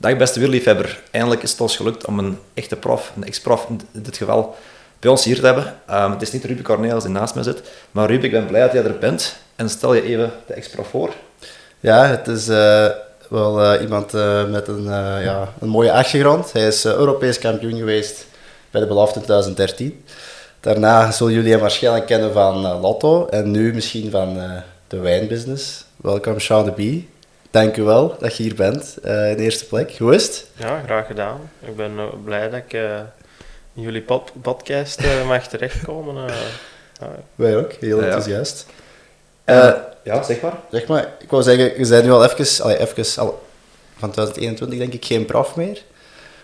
Dag beste wierliefhebber, eindelijk is het ons gelukt om een echte prof, een ex-prof in dit geval, bij ons hier te hebben. Um, het is niet Ruben Cornelis die naast mij zit, maar Ruben, ik ben blij dat jij er bent. En stel je even de ex-prof voor. Ja, het is uh, wel uh, iemand uh, met een, ja, een mooie achtergrond. Hij is Europees kampioen geweest bij de belofte 2013. Daarna zullen jullie hem waarschijnlijk kennen van Lotto en nu misschien van de wijnbusiness. Welkom Sean de. Dank u wel dat je hier bent, uh, in de eerste plek. Hoe is het? Ja, graag gedaan. Ik ben uh, blij dat ik uh, in jullie pod podcast mag terechtkomen. Wij ook, heel enthousiast. ja, zeg maar. Zeg maar, ik wou zeggen, je bent nu al even, allee, even al, van 2021 denk ik geen prof meer.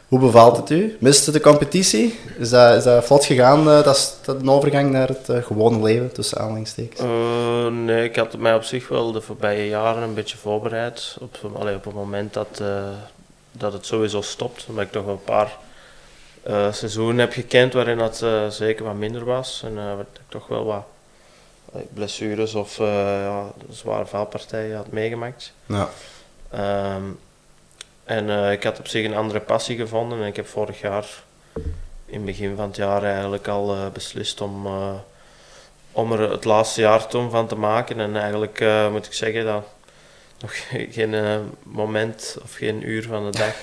Hoe bevalt het u? Miste de competitie? Is dat, is dat vlot gegaan, uh, dat, dat een overgang naar het uh, gewone leven, tussen aanhalingstekens? Uh, nee, ik had mij op zich wel de voorbije jaren een beetje voorbereid. Op, allee, op het moment dat, dat het sowieso stopt. Omdat ik toch een paar seizoenen heb gekend waarin dat zeker wat minder was. En waar ik toch wel wat blessures of ja, zware valpartijen had meegemaakt. Ja. Um, en uh, ik had op zich een andere passie gevonden en ik heb vorig jaar, in het begin van het jaar eigenlijk al uh, beslist om, uh, om er het laatste jaar toen van te maken. En eigenlijk moet ik zeggen dat nog geen moment of geen uur van de dag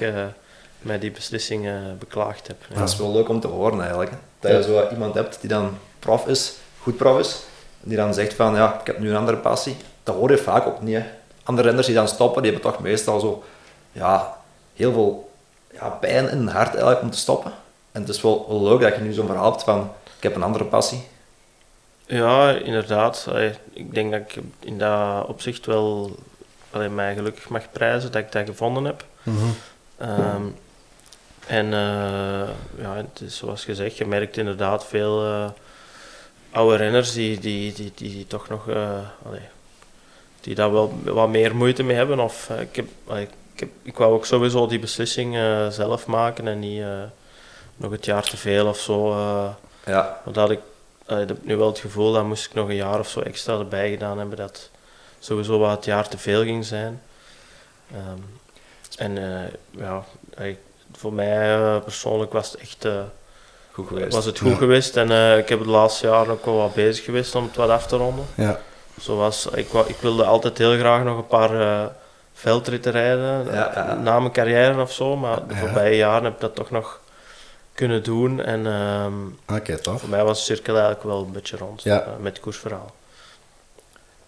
mij die beslissing beklaagd heb. Ja. Dat is wel leuk om te horen eigenlijk. Hè? Dat je zo iemand hebt die dan prof is, goed prof is, die dan zegt van ja, ik heb nu een andere passie. Dat hoor je vaak ook niet. Hè? Andere renners die dan stoppen, die hebben toch meestal zo ja, heel veel ja, pijn in het hart eigenlijk om te stoppen. En het is wel, wel leuk dat je nu zo'n verhaal hebt van, ik heb een andere passie. Ja, inderdaad. Ik denk dat ik in dat opzicht wel alleen mij gelukkig mag prijzen dat ik dat gevonden heb. Mm -hmm. um, en uh, ja, het is zoals gezegd, je merkt inderdaad veel uh, oude renners die, die, die, die, toch nog uh, allee, die daar wel wat meer moeite mee hebben. Of, ik, heb, allee, heb, ik wou ook sowieso die beslissing uh, zelf maken en niet uh, nog het jaar te veel of zo. Uh, ja. Want dat ik, ik heb nu wel het gevoel dat moest ik nog een jaar of zo extra erbij gedaan hebben, dat sowieso wat het jaar te veel ging zijn. Um, en ja, voor mij persoonlijk was het echt goed geweest. Was het goed ja. geweest en ik heb het laatste jaar ook wel wat bezig geweest om het wat af te ronden. Ja. Zoals, ik, ik wilde altijd heel graag nog een paar veldritten rijden ja, ja. na mijn carrière of zo. Maar de voorbije jaren heb ik dat toch nog kunnen doen. En um, okay, tof. voor mij was de cirkel eigenlijk wel een beetje rond ja. uh, met het koersverhaal.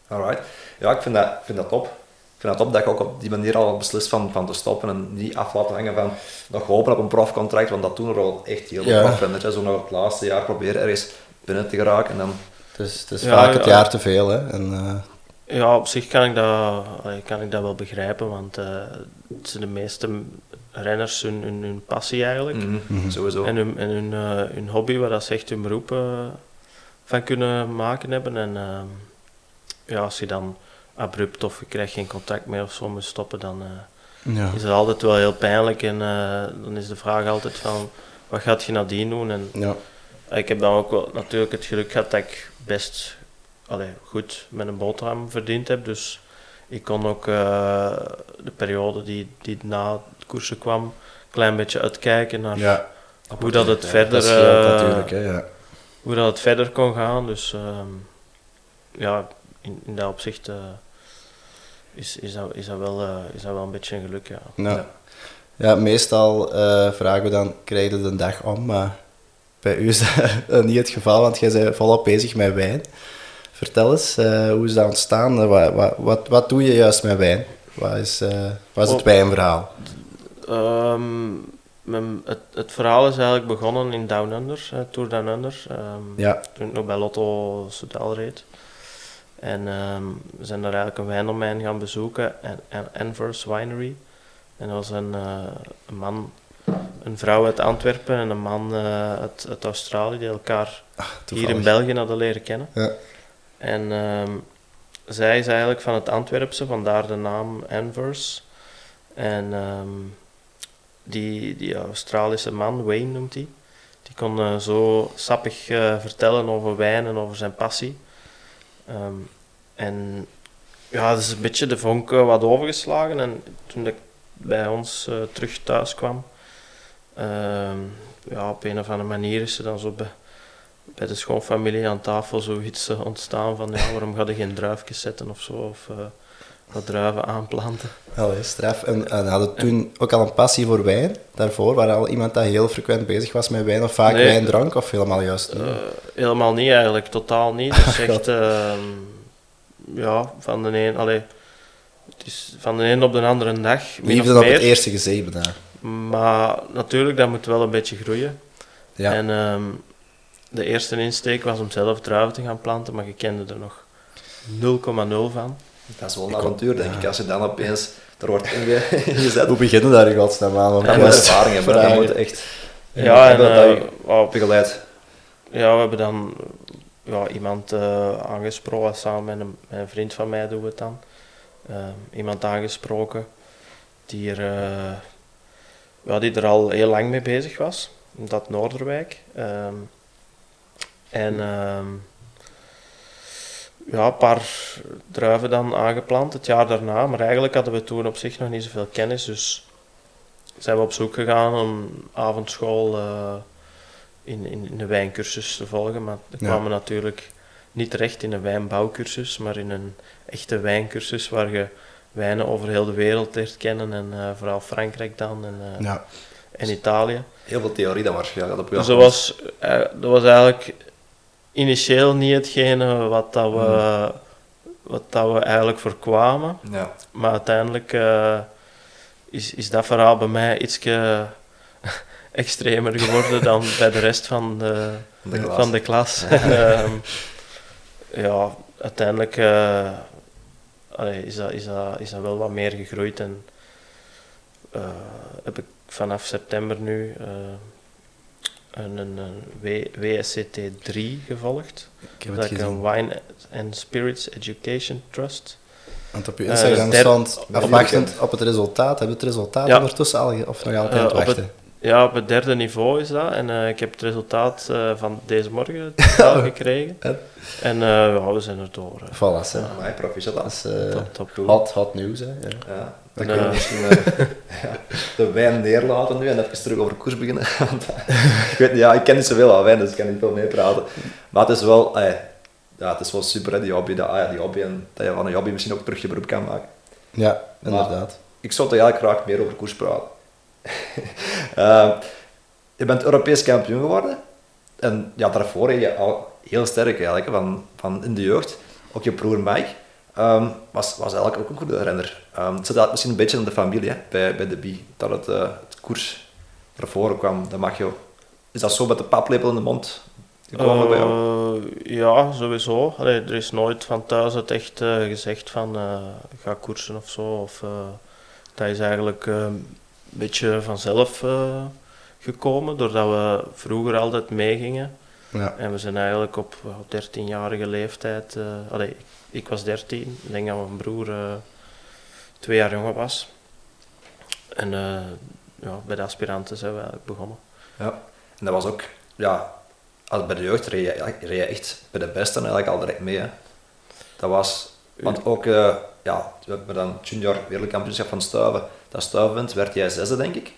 Alright. Ja, ik vind dat, ik vind dat top. Ik vind dat top dat je ook op die manier al beslist van, van te stoppen en niet af laten hangen van nog hopen op een profcontract, want dat doen er al echt heel veel Ja. profrenners. Zo nog het laatste jaar proberen ergens binnen te geraken en dan... Het is, het is Ja, vaak het ja. jaar te veel, hè. En, eh, Ja, op zich kan ik dat, kan ik dat wel begrijpen, want eh, het zijn de meeste renners hun, hun, hun passie eigenlijk. Mhm, Mhm. Sowieso. En hun, en hun, eh, hun hobby, waar dat ze echt hun beroep eh, van kunnen maken hebben. En ehm, ja, als je dan abrupt of je krijgt geen contact meer of zo moet stoppen, dan eh, ja. is het altijd wel heel pijnlijk. En eh, dan is de vraag altijd van, wat gaat je nadien doen? En Ja. ik heb dan ook wel natuurlijk het geluk gehad dat ik best allee, goed met een boterham verdiend heb. Dus ik kon ook eh, de periode die, die na het koersen kwam, een klein beetje uitkijken naar ja, hoe dat het Ja, verder, dat eh, hè. Ja. hoe dat het verder kon gaan. Dus ehm, ja, in, in dat opzicht eh, is, is, dat, is, dat wel, is dat wel een beetje een geluk, ja. Ja. Ja, meestal vragen we dan, krijg je de dag om, maar bij u is dat niet het geval, want jij bent volop bezig met wijn. Vertel eens, eh, hoe is dat ontstaan? Eh, wat, wat, wat, wat doe je juist met wijn? Wat is, eh, wat is het Oh. wijnverhaal? Ehm, mijn- het, het verhaal is eigenlijk begonnen in Down Under, eh, Tour Down Under. ehm, Ja, toen ik nog bij Lotto Soudal reed. En ehm, we zijn daar eigenlijk een wijndomein gaan bezoeken, en, en Anvers Winery. En dat was een, een man, een vrouw uit Antwerpen en een man uit, uit Australië die elkaar hier toevallig. in België hadden leren kennen. Ja. En ehm, zij is eigenlijk van het Antwerpse, vandaar de naam Anvers. En ehm, die, die Australische man, Wayne noemt hij, die kon eh, zo sappig eh, vertellen over wijn en over zijn passie. Ehm, en ja, dat is een beetje de vonk eh, wat overgeslagen. En toen ik bij ons terug thuis kwam. Ja, op een of andere manier is er dan zo bij, bij de schoonfamilie aan tafel zoiets uh, ontstaan van ja, waarom ga je geen druifjes zetten of zo, of uh, wat druiven aanplanten. Allee, straf. En, en hadden toen ook al een passie voor wijn daarvoor? Waar al iemand dat heel frequent bezig was met wijn of vaak nee, wijn drank of helemaal juist niet? helemaal niet eigenlijk, totaal niet. Dus echt, ehm, ja, van de een, allee, het is van de een op de andere dag. Liefde op het eerste gezicht daar. Maar natuurlijk, dat moet wel een beetje groeien. Ja. En um, de eerste insteek was om zelf druiven te gaan planten, maar je kende er nog 0,0 van. Dat is wel een avontuur, denk ik, als je dan opeens er wordt ingezet. Hoe beginnen daar in godsnaam aan? Ja, met ervaring hebben, dat moet echt... Ja, en... Uh, oh, begeleid. Ja, we hebben dan ja, iemand uh, aangesproken, samen met een, met een, vriend van mij doen we het dan. Uh, iemand aangesproken die er, uh, ja, die er al heel lang mee bezig was, dat Noorderwijk. Um, en um, ja, een paar druiven dan aangeplant het jaar daarna, maar eigenlijk hadden we toen op zich nog niet zoveel kennis, dus zijn we op zoek gegaan om avondschool in, in, in, een wijncursus te volgen, maar we kwamen natuurlijk niet terecht in een wijnbouwcursus, maar in een echte wijncursus waar je wijnen over heel de wereld leert kennen en uh, vooral Frankrijk dan en, uh, ja. en Italië. Heel veel theorie dan waarschijnlijk. Dat, dus dat, was, dat was eigenlijk initieel niet hetgene wat, dat we, mm. wat dat we eigenlijk voorkwamen, ja. maar uiteindelijk is, is dat verhaal bij mij ietsje extremer geworden dan bij de rest van de. Van de klas. Ehm, ja, uiteindelijk uh, allee, is, dat, is, dat, is dat wel wat meer gegroeid en uh, heb ik vanaf september nu een, een, een WSCT 3 gevolgd. Ik dat ik een Wine and Spirits Education Trust. Want op je Instagram uh, stond afwachtend op het resultaat. Heb je het resultaat ja. ondertussen al of nog altijd wachten? Ja, op het derde niveau is dat. En uh, ik heb het resultaat uh, van deze morgen gekregen. en uh, ja, we zijn er door. Voilà, hè. Ja, proficiat. Dat is top, top, hot, hot nieuws, hè. Ja. Dan kunnen we misschien ja, de wijn neerlaten nu en even terug over koers beginnen. Want, ik, weet, ja, ik ken niet zoveel aan wijn, dus ik kan niet veel meepraten. Maar het is wel, ja, het is wel super, hè, die hobby. Dat, ah, ja, die hobby en dat je van een hobby misschien ook terug je beroep kan maken. Ja, inderdaad. Maar ik zou toch eigenlijk graag meer over koers praten. uh, je bent Europees kampioen geworden. En ja, daarvoor je al heel sterk eigenlijk, van, van in de jeugd. Ook je broer Mike um, was, was eigenlijk ook een goede renner. Um, het zit misschien een beetje in de familie, hè, bij, bij de Bie, dat het, uh, het koers naar voren kwam. Dat mag je, is dat zo met de paplepel in de mond uh, bij jou? Ja, sowieso. Allee, er is nooit van thuis het echt uh, gezegd van ga koersen of zo. Of, dat is eigenlijk beetje vanzelf uh, gekomen, doordat we vroeger altijd meegingen. Ja. En we zijn eigenlijk op, op 13-jarige leeftijd, uh, allee, ik was 13, ik denk dat mijn broer uh, twee jaar jonger was. En ja, bij de aspiranten zijn we eigenlijk begonnen. Ja, en dat was ook, ja, als bij de jeugd reed je, reed je echt bij de beste eigenlijk al direct mee. Hè. Dat was, want ook, ja, we hebben dan junior wereldkampioenschap van Stuiven dat Stuiven werd jij zesde, denk ik.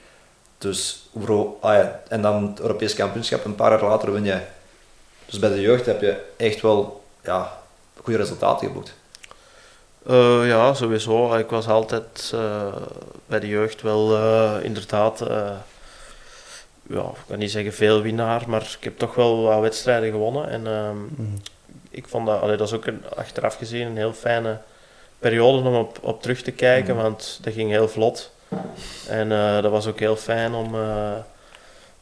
Dus, bro, ah ja, en dan het Europees kampioenschap, een paar jaar later win je. Dus bij de jeugd heb je echt wel ja, goede resultaten geboekt. Uh, ja, sowieso. Ik was altijd uh, bij de jeugd wel uh, inderdaad, ja, ik kan niet zeggen veel winnaar, maar ik heb toch wel wat wedstrijden gewonnen. En mm. ik vond dat, allee, dat is ook een, achteraf gezien een heel fijne periode om op, op terug te kijken, mm. want dat ging heel vlot. En dat was ook heel fijn om,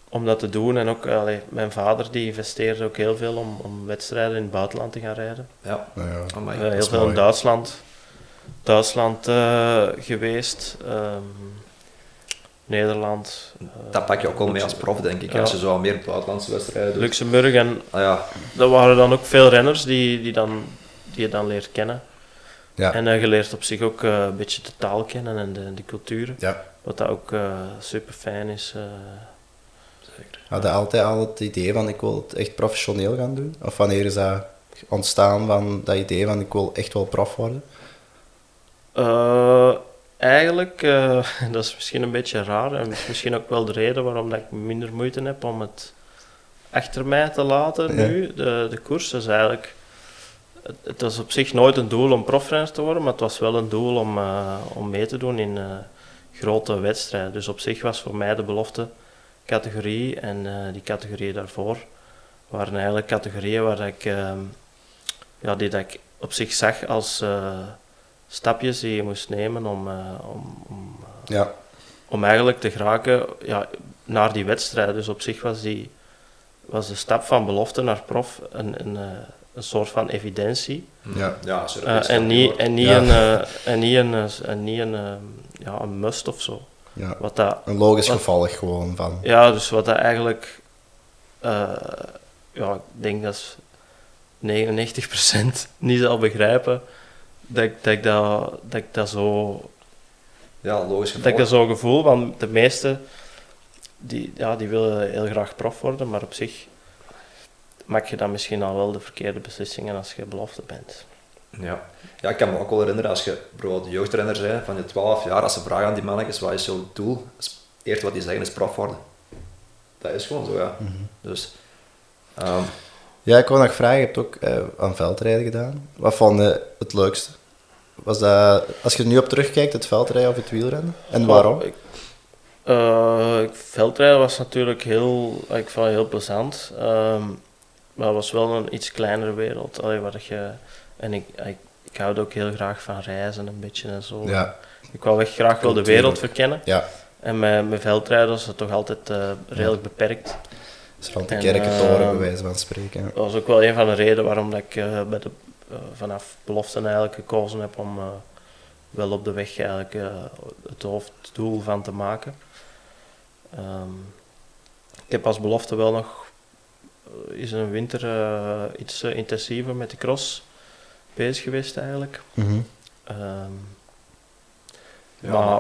om dat te doen. En ook allee, mijn vader die investeerde ook heel veel om, om wedstrijden in het buitenland te gaan rijden. Ja, ja. Uh, heel veel in Duitsland. Duitsland geweest. Um, Nederland. dat pak je ook wel mee als prof, denk ik, ja. als je zo meer buitenlandse wedstrijden doet. Luxemburg en ah, ja. er waren dan ook veel renners die, die, dan, die je dan leert kennen. Ja. En uh, je leert op zich ook uh, een beetje de taal kennen en de, de cultuur. Ja. Wat dat ook uh, super fijn is. Zeker. Had je altijd al het idee van ik wil het echt professioneel gaan doen? Of wanneer is dat ontstaan van dat idee van ik wil echt wel prof worden? eigenlijk, uh, dat is misschien een beetje raar en misschien ook wel de reden waarom dat ik minder moeite heb om het achter mij te laten nu, de, de koers. is eigenlijk, het, het, was op zich nooit een doel om profrenner te worden, maar het was wel een doel om, uh, om mee te doen in uh, grote wedstrijden. Dus op zich was voor mij de belofte categorie en die categorieën daarvoor waren eigenlijk categorieën waar ik, ehm, ja, die dat ik op zich zag als stapjes die je moest nemen om, om, om, ja. om eigenlijk te geraken ja, naar die wedstrijd. Dus op zich was die was de stap van belofte naar prof een, een, eh, een soort van evidentie. Ja, ja uh, en, niet, en, niet een, uh, en niet een, en niet een, ja, een must of zo. Ja, wat dat, een logisch wat, gevolg gewoon van. Ja, dus wat dat eigenlijk, ja, ik denk dat 99% niet zal begrijpen dat ik dat, dat, dat, ik dat zo. Ja, logisch gevolg. Dat ik dat zo gevoel, want de meeste die, ja, die willen heel graag prof worden, maar op zich maak je dan misschien al wel de verkeerde beslissingen als je belofte bent. Ja. ja, ik kan me ook wel herinneren als je bijvoorbeeld jeugdrenner bent van je 12 jaar, als ze vragen aan die mannetjes wat is jouw doel, eerst wat die zeggen is prof worden. Dat is gewoon zo, ja. Mm -hmm. Dus, um, ja, ik wil nog vragen, je hebt ook uh, aan veldrijden gedaan. Wat vond je het leukste? Was dat, als je er nu op terugkijkt, het veldrijden of het wielrennen? En waarom? Ik, uh, veldrijden was natuurlijk heel, ik vond heel plezant. Um, maar het was wel een iets kleinere wereld. Allee, waar je, en ik, ik, ik hou ook heel graag van reizen een beetje en zo. Ja. Ik wou echt graag wel de wereld verkennen. Ja. En met, met veldrijden was het toch altijd uh, redelijk ja. beperkt. Dus rond de kerkentoren, uh, bij wijze van spreken. Dat was ook wel een van de redenen waarom dat ik uh, bij de, vanaf belofte eigenlijk gekozen heb om wel op de weg eigenlijk het hoofddoel van te maken. Um, ik heb als belofte wel nog is een winter iets intensiever met de cross bezig geweest eigenlijk. Mm -hmm. um, ja, maar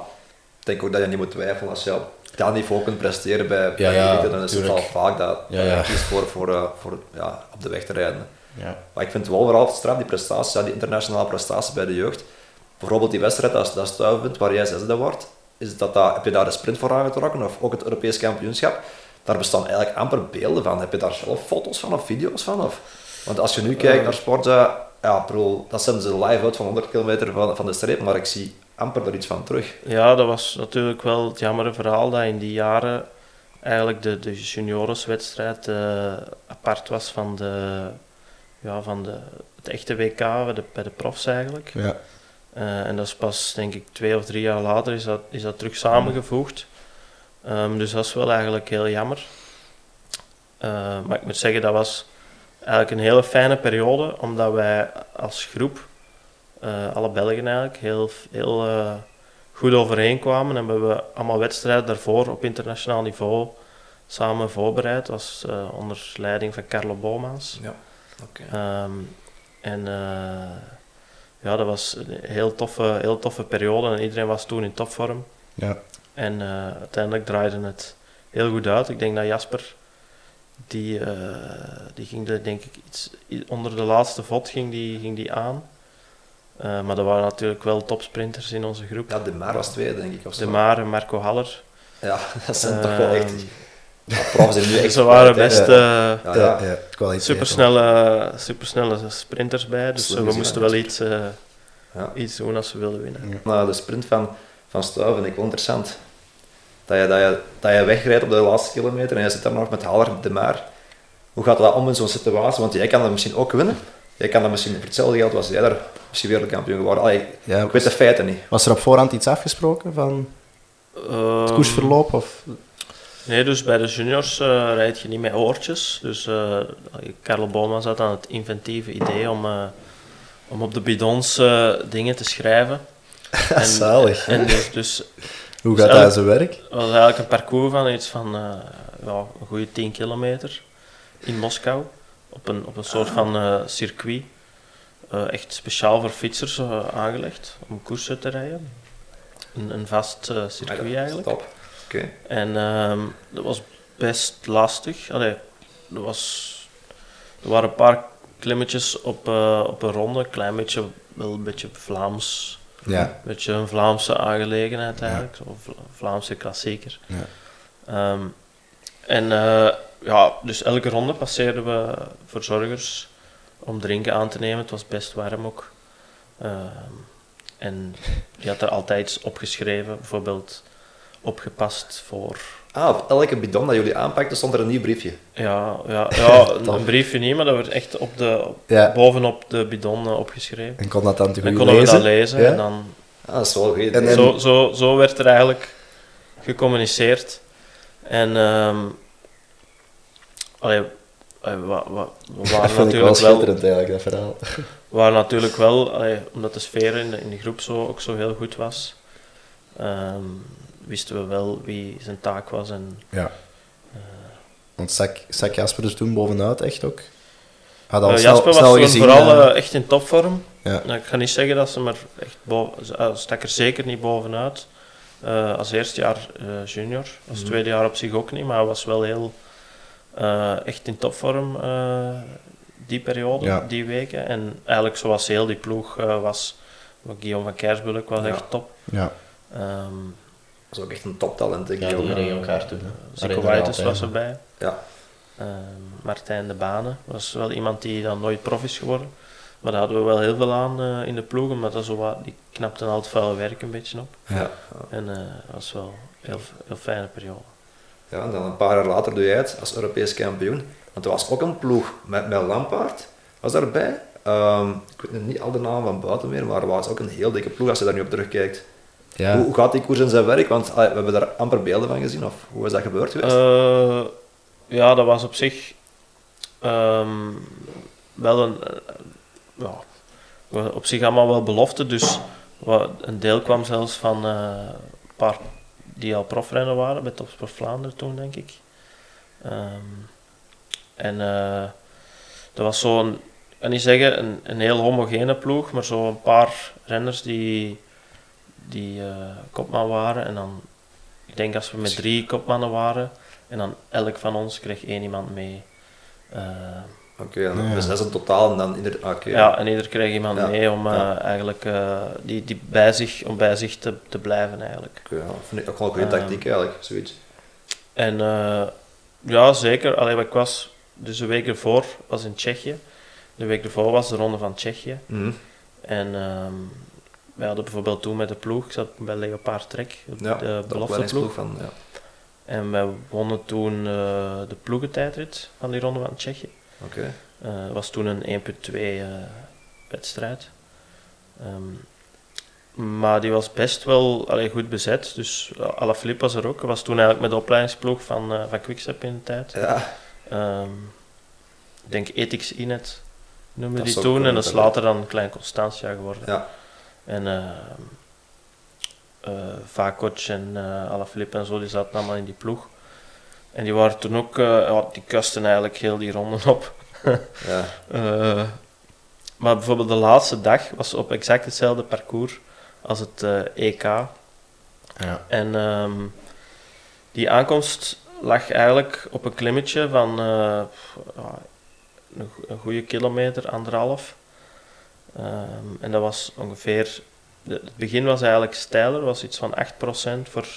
ik denk ook dat je niet moet twijfelen als je op dat niveau kunt presteren bij, ja, bij ja, dan is het wel vaak dat, ja, ja. voor, voor, voor ja, op de weg te rijden. Ja. Maar ik vind het wel vooral straf, die prestaties, die internationale prestaties bij de jeugd. Bijvoorbeeld die wedstrijd, dat, dat Stuivenpunt, waar jij zesde wordt, is dat, dat, heb je daar de sprint voor aangetrokken, of ook het Europees kampioenschap? Daar bestaan eigenlijk amper beelden van. Heb je daar zelf foto's van of video's van? Of? Want als je nu kijkt naar sporten, ja, bro, dat zetten ze live uit van 100 kilometer van, van de streep, maar ik zie amper er iets van terug. Ja, dat was natuurlijk wel het jammere verhaal dat in die jaren eigenlijk de, de juniorenswedstrijd uh, apart was van, de, ja, van de, het echte WK bij de, bij de profs eigenlijk. Ja. Uh, en dat is pas, denk ik, twee of drie jaar later is dat, is dat terug samengevoegd. Um, dus dat is wel eigenlijk heel jammer. Uh, maar ik moet zeggen, dat was eigenlijk een hele fijne periode, omdat wij als groep, uh, alle Belgen eigenlijk, heel, heel goed overeenkwamen. En we hebben allemaal wedstrijden daarvoor op internationaal niveau samen voorbereid. Dat was onder leiding van Carlo Boma's. Ja, okay. um, en ja, dat was een heel toffe, heel toffe periode en iedereen was toen in topvorm. Ja. En uh, uiteindelijk draaide het heel goed uit. Ik denk dat Jasper, die, uh, die ging er denk ik iets, onder de laatste vod ging die, ging die aan. Uh, maar er waren natuurlijk wel topsprinters in onze groep. Ja, De Maar was tweede denk ik. Of de Maar en Marco Haller. Ja, dat zijn toch wel echt... Nu echt Ze waren best ja, ja, ja, ja. supersnelle, supersnelle sprinters bij, dus we moesten wel iets, uh, ja. iets doen als we wilden winnen. Ja. Nou, de sprint van, van Stuy vind ik wel interessant. Dat je, dat, je, dat je wegrijdt op de laatste kilometer en je zit daar nog met Haller de maar. Hoe gaat dat om in zo'n situatie? Want jij kan dat misschien ook winnen. Jij kan dat misschien voor hetzelfde geld was jij daar misschien wereldkampioen geworden. Allee, ja, ik weet de feiten niet. Was er op voorhand iets afgesproken van um, het koersverloop? Of? Nee, dus bij de juniors uh, rijd je niet met oortjes. Dus uh, Karel Boma zat aan het inventieve idee om, uh, om op de bidons dingen te schrijven. en, Zalig. En dus, dus, Hoe gaat dus dat zijn werk? Het was eigenlijk een parcours van iets van ja, een goede 10 kilometer in Moskou. Op een, op een soort van circuit. echt speciaal voor fietsers aangelegd om koersen te rijden. Een, een vast circuit eigenlijk. Top. Okay. En um, dat was best lastig. Allee, er, was, er waren een paar klimmetjes op, op een ronde, een klein beetje, wel een beetje Vlaams Ja. Een beetje een Vlaamse aangelegenheid eigenlijk, Vla- Vlaamse klassieker. Ja. Ehm, en eh, ja, dus elke ronde passeerden we verzorgers om drinken aan te nemen. Het was best warm ook. Ehm, en die had er altijd opgeschreven, bijvoorbeeld opgepast voor Ah, op elke bidon dat jullie aanpakten stond er een nieuw briefje. Ja, ja, ja een, briefje niet, maar dat werd echt op de, op- Ja. bovenop de bidon eh, opgeschreven. En kon dat dan te Dan goed konden we lezen? dat lezen Ja? en dan... Ah, dat is wel goed. En- en- Zo, zo, zo werd er eigenlijk gecommuniceerd. En... ehm allee, wa- wa- we Dat waren vind ik wel natuurlijk wel... schitterend eigenlijk, dat verhaal. We waren natuurlijk wel, allee, omdat de sfeer in de, in de groep zo, ook zo heel goed was, ehm, wisten we wel wie zijn taak was en Ja. eh, Want zak, zak Jasper dus toen bovenuit echt ook? Had al snel, Jasper was snel toen gezien. vooral eh, echt in topvorm. Ja. Nou, ik ga niet zeggen dat ze maar echt boven, stak er zeker niet bovenuit. Als eerste jaar junior, als Mhm. tweede jaar op zich ook niet, maar hij was wel heel echt in topvorm die periode, Ja. die weken. En eigenlijk zoals heel die ploeg was, wat Guillaume van Kersbulk was Ja. echt top. ja. Ehm is ook echt een toptalent, denk Ja, ik. die ook. regen elkaar toe. hè. Zico was erbij. Ja. Ehm, Martijn de Banen was wel iemand die dan nooit prof is geworden. Maar daar hadden we wel heel veel aan eh, in de ploeg, omdat dat zo wat, die knapte al het vuile werk een beetje op. Ja. En eh, dat was wel een heel, heel fijne periode. Ja, en dan een paar jaar later doe jij het als Europees kampioen. Want er was ook een ploeg met, met Lampaard, was daarbij. Ehm, ik weet niet al de namen van buiten meer, maar er was ook een heel dikke ploeg als je daar nu op terugkijkt. Ja. Hoe, hoe gaat die koers in zijn werk? Want ah, we hebben daar amper beelden van gezien, of hoe is dat gebeurd geweest? Eh, ja, dat was op zich ehm, wel een. eh, ja, op zich allemaal wel belofte. Dus wat, een deel kwam zelfs van eh, een paar die al profrennen waren bij Topsport Vlaanderen toen, denk ik. Ehm, en dat was zo'n, ik kan niet zeggen een, een heel homogene ploeg, maar zo een paar renners die, die eh, kopman waren. En dan, ik denk als we met drie kopmannen waren, en dan elk van ons kreeg één iemand mee. Eh, Oké, dan- Ja. dus dat is een totaal en dan ieder... Oké. ja, en ieder kreeg iemand Ja, mee om eh, ja. eigenlijk eh, die, die bij zich, om bij zich te, te blijven eigenlijk. Oké, ja, vind ik ook wel een goede tactiek eigenlijk, zoiets. En eh, ja, zeker. Allee, ik was, dus de week ervoor was in Tsjechië. De week ervoor was de ronde van Tsjechië. Mhm. En ehm, wij hadden bijvoorbeeld toen met de ploeg, ik zat bij Leopard Trek, Ja, de belofteploeg. van... Ja. En wij wonnen toen eh, de ploegentijdrit van die ronde van Tsjechië. Oké. Eh, Het was toen een 1.2 eh, wedstrijd. Ehm, maar die was best wel allee, goed bezet. Dus uh, Alaphilippe was er ook. Was toen eigenlijk met de opleidingsploeg van, eh van Quickstep in de tijd. Ja, Ehm, ik denk Ethics Inet noemde Dat die toen. En dat is later dan Klein Constantia geworden. ja. En uh, Vakoc en uh, Alaphilippe en zo, die zaten allemaal in die ploeg. En die waren toen ook, uh, die kasten eigenlijk heel die ronden op. ja. Maar bijvoorbeeld de laatste dag was op exact hetzelfde parcours als het EK. Ja. En um, die aankomst lag eigenlijk op een klimmetje van een goede kilometer, anderhalf. Um, en dat was ongeveer, het begin was eigenlijk steiler, was iets van 8% voor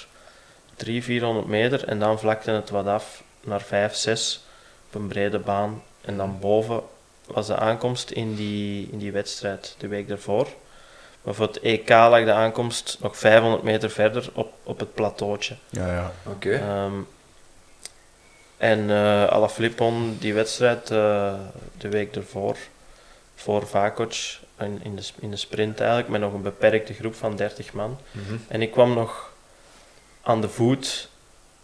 300, 400 meter. En dan vlakte het wat af naar 5, 6 op een brede baan. En dan boven was de aankomst in die, in die wedstrijd de week daarvoor. Maar voor het EK lag de aankomst nog 500 meter verder op, op het plateautje. Ja, ja. Oké. Okay. Um, en uh, Alaphilippe die wedstrijd uh, de week ervoor voor Vakoc in, in, de, in de sprint eigenlijk, met nog een beperkte groep van 30 man. Mm -hmm. En ik kwam nog aan de voet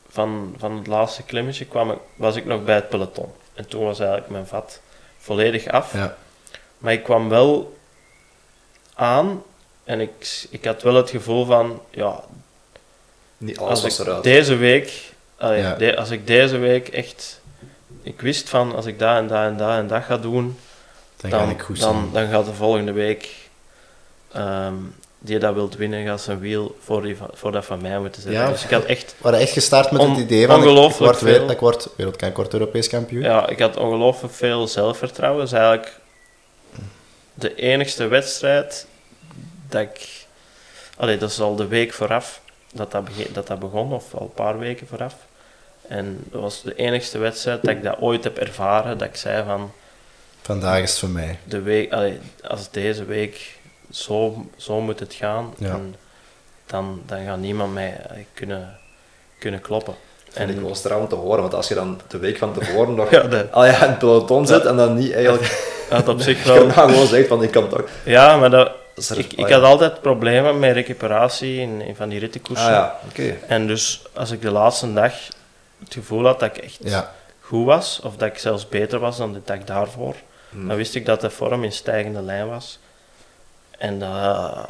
van, van het laatste klimmetje, kwam ik, was ik nog bij het peloton. En toen was eigenlijk mijn vat volledig af. Ja. Maar ik kwam wel aan en ik, ik had wel het gevoel van, ja, Niet alles als ik eruit. deze week, allee, Ja. de, als ik deze week echt, ik wist van, als ik dat en dat en dat en dat ga doen, Dan, ga dan, ik goed dan, gaat de volgende week um, die dat wilt winnen, gaat zijn wiel voor, die, van- voor dat van mij moeten zetten. Ja. Dus ik had echt, We waren echt gestart met On- het idee van ik, ik ongelooflijk word, veel. ik word wereldkampioen, ik word Europees kampioen. ja, ik had ongelooflijk veel zelfvertrouwen. Het is eigenlijk de enigste wedstrijd dat ik allee, dat is al de week vooraf dat dat, bege- dat dat begon, of al een paar weken vooraf. En dat was de enigste wedstrijd dat ik dat ooit heb ervaren, dat ik zei van, Vandaag is het voor mij. de week, allee, als deze week zo, zo moet het gaan, Ja. en dan, dan gaat niemand mij eh, kunnen, kunnen kloppen. En ik was er aan te horen, want als je dan de week van tevoren nog Ja, de- al ja, in het peloton zit en dan niet eigenlijk Dat op zich wel gewoon zegt van ik kan toch. Ja, maar dat, er- ik, ah, ik ja. had altijd problemen met recuperatie in, in van die rittenkoersen. Ah ja, oké. En dus als ik de laatste dag het gevoel had dat ik echt Ja, goed was, of dat ik zelfs beter was dan de dag daarvoor, Hm. dan wist ik dat de vorm in stijgende lijn was. En dat,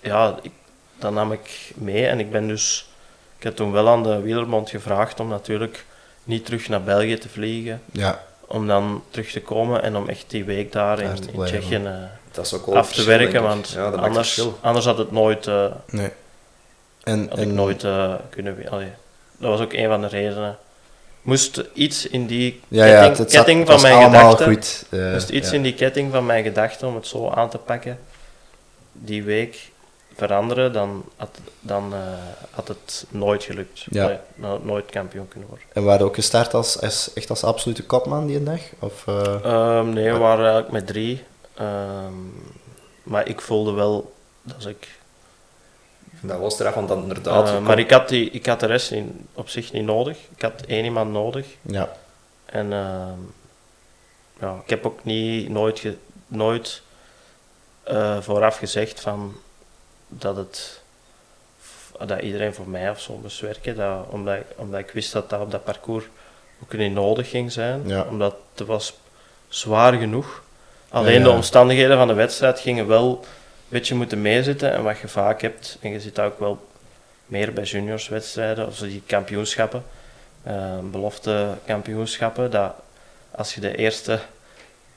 ja, ik, dat nam ik mee en ik ben dus, ik heb toen wel aan de Wielermond gevraagd om natuurlijk niet terug naar België te vliegen, ja, om dan terug te komen en om echt die week daar in, in. Tsjechië eh, Dat is ook wel af het te werken, want ja, dat maakt anders, anders had het nooit, eh, nee. En, had ik nooit eh, kunnen allee, Dat was ook een van de redenen. Moest iets in die ja, ketting, ja, het, ketting van mijn gedachten, goed. eh, moest iets ja. in die ketting van mijn gedachten om het zo aan te pakken, die week veranderen, dan had, dan, eh, had het nooit gelukt. Ja. Had ik nooit kampioen kunnen worden. En waren ook gestart als, als, echt als absolute kopman die dag? Of, eh, Ehm, nee, we waren eigenlijk met drie. Ehm, maar ik voelde wel dat ik Dat was eraf, want dan inderdaad... Eh, maar kon- ik had, die, ik had de rest niet, op zich niet nodig. Ik had één iemand nodig. ja, En ehm, ja, ik heb ook niet, nooit, ge- nooit eh, vooraf gezegd van dat, het, dat iedereen voor mij of zo moest werken. Dat, omdat, ik- omdat ik wist dat dat op dat parcours ook niet nodig ging zijn. Ja. Omdat het was zwaar genoeg. Alleen Ja, ja. de omstandigheden van de wedstrijd gingen wel beetje moeten meezitten. En wat je vaak hebt, en je ziet dat ook wel meer bij juniorswedstrijden, of zo die kampioenschappen, eh, belofte kampioenschappen, dat als je de eerste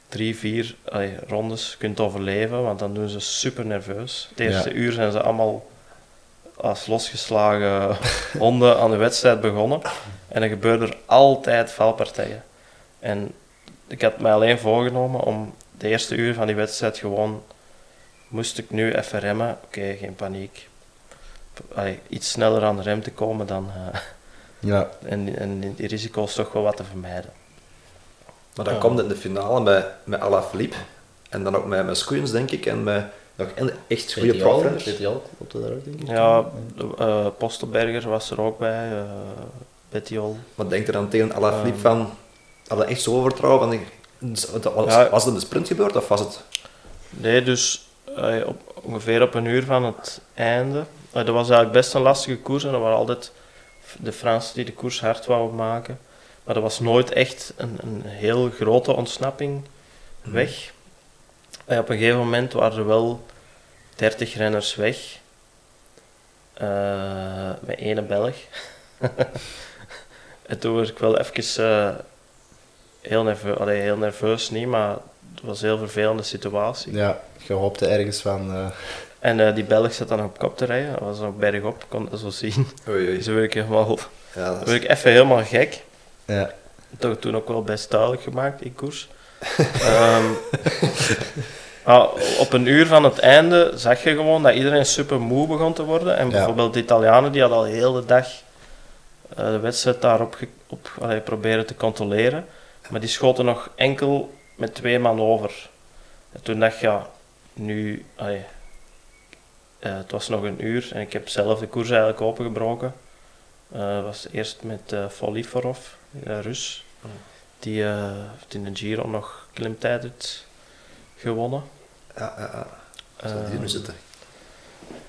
drie, vier allee, rondes kunt overleven, want dan doen ze super nerveus. Het eerste Ja. uur zijn ze allemaal als losgeslagen honden aan de wedstrijd begonnen. En er gebeuren er altijd valpartijen. En ik had mij alleen voorgenomen om de eerste uur van die wedstrijd gewoon, moest ik nu even remmen, oké, geen paniek. Allee, iets sneller aan de rem te komen dan, eh, ja, en, en die risico's toch wel wat te vermijden. Maar dan Ja. komt het in de finale met, met Alaphilippe. En dan ook met, met Skoens, denk ik. En met nog echt goede profrenners. PTL, op de daar ook, denk ik. Ja, eh Postelberger was er ook bij, eh Bettiol. Wat denkt er dan tegen Alaphilippe Ehm. van... Had hij echt zo vertrouwen? Van, was, Ja. was het in de sprint gebeurd of was het... Nee, dus op, ongeveer op een uur van het einde. Eh, dat was eigenlijk best een lastige koers en er waren altijd de Fransen die de koers hard wouden maken. Maar dat was nooit echt een, een heel grote ontsnapping weg. En op een gegeven moment waren er wel 30 renners weg. Eh, met ene Belg. en toen was ik wel even eh, heel, nerveus, allee, heel nerveus, niet, maar het was een heel vervelende situatie. Ja, je hoopte ergens van... eh, En eh, die Belg zat dan op kop te rijden, dat was nog bergop, ik kon dat zo zien. Oei, oei. Dus werd ik, helemaal, Ja, is- werd ik even helemaal gek. ja, Toch toen ook wel best duidelijk gemaakt in koers. Ehm, maar op een uur van het einde zag je gewoon dat iedereen super moe begon te worden. En Ja. bijvoorbeeld de Italianen die hadden al heel de dag eh, de wedstrijd daarop op, allee, proberen te controleren. Maar die schoten nog enkel met twee man over. En toen dacht je, ja, nu... allee, eh, het was nog een uur en ik heb zelf de koers eigenlijk opengebroken. Eh, Het was eerst met uh, Foliforov, Rus. Die heeft in de Giro nog klimtijd heeft gewonnen. Ja, ja, ja. Zou die Eh, nu zitten?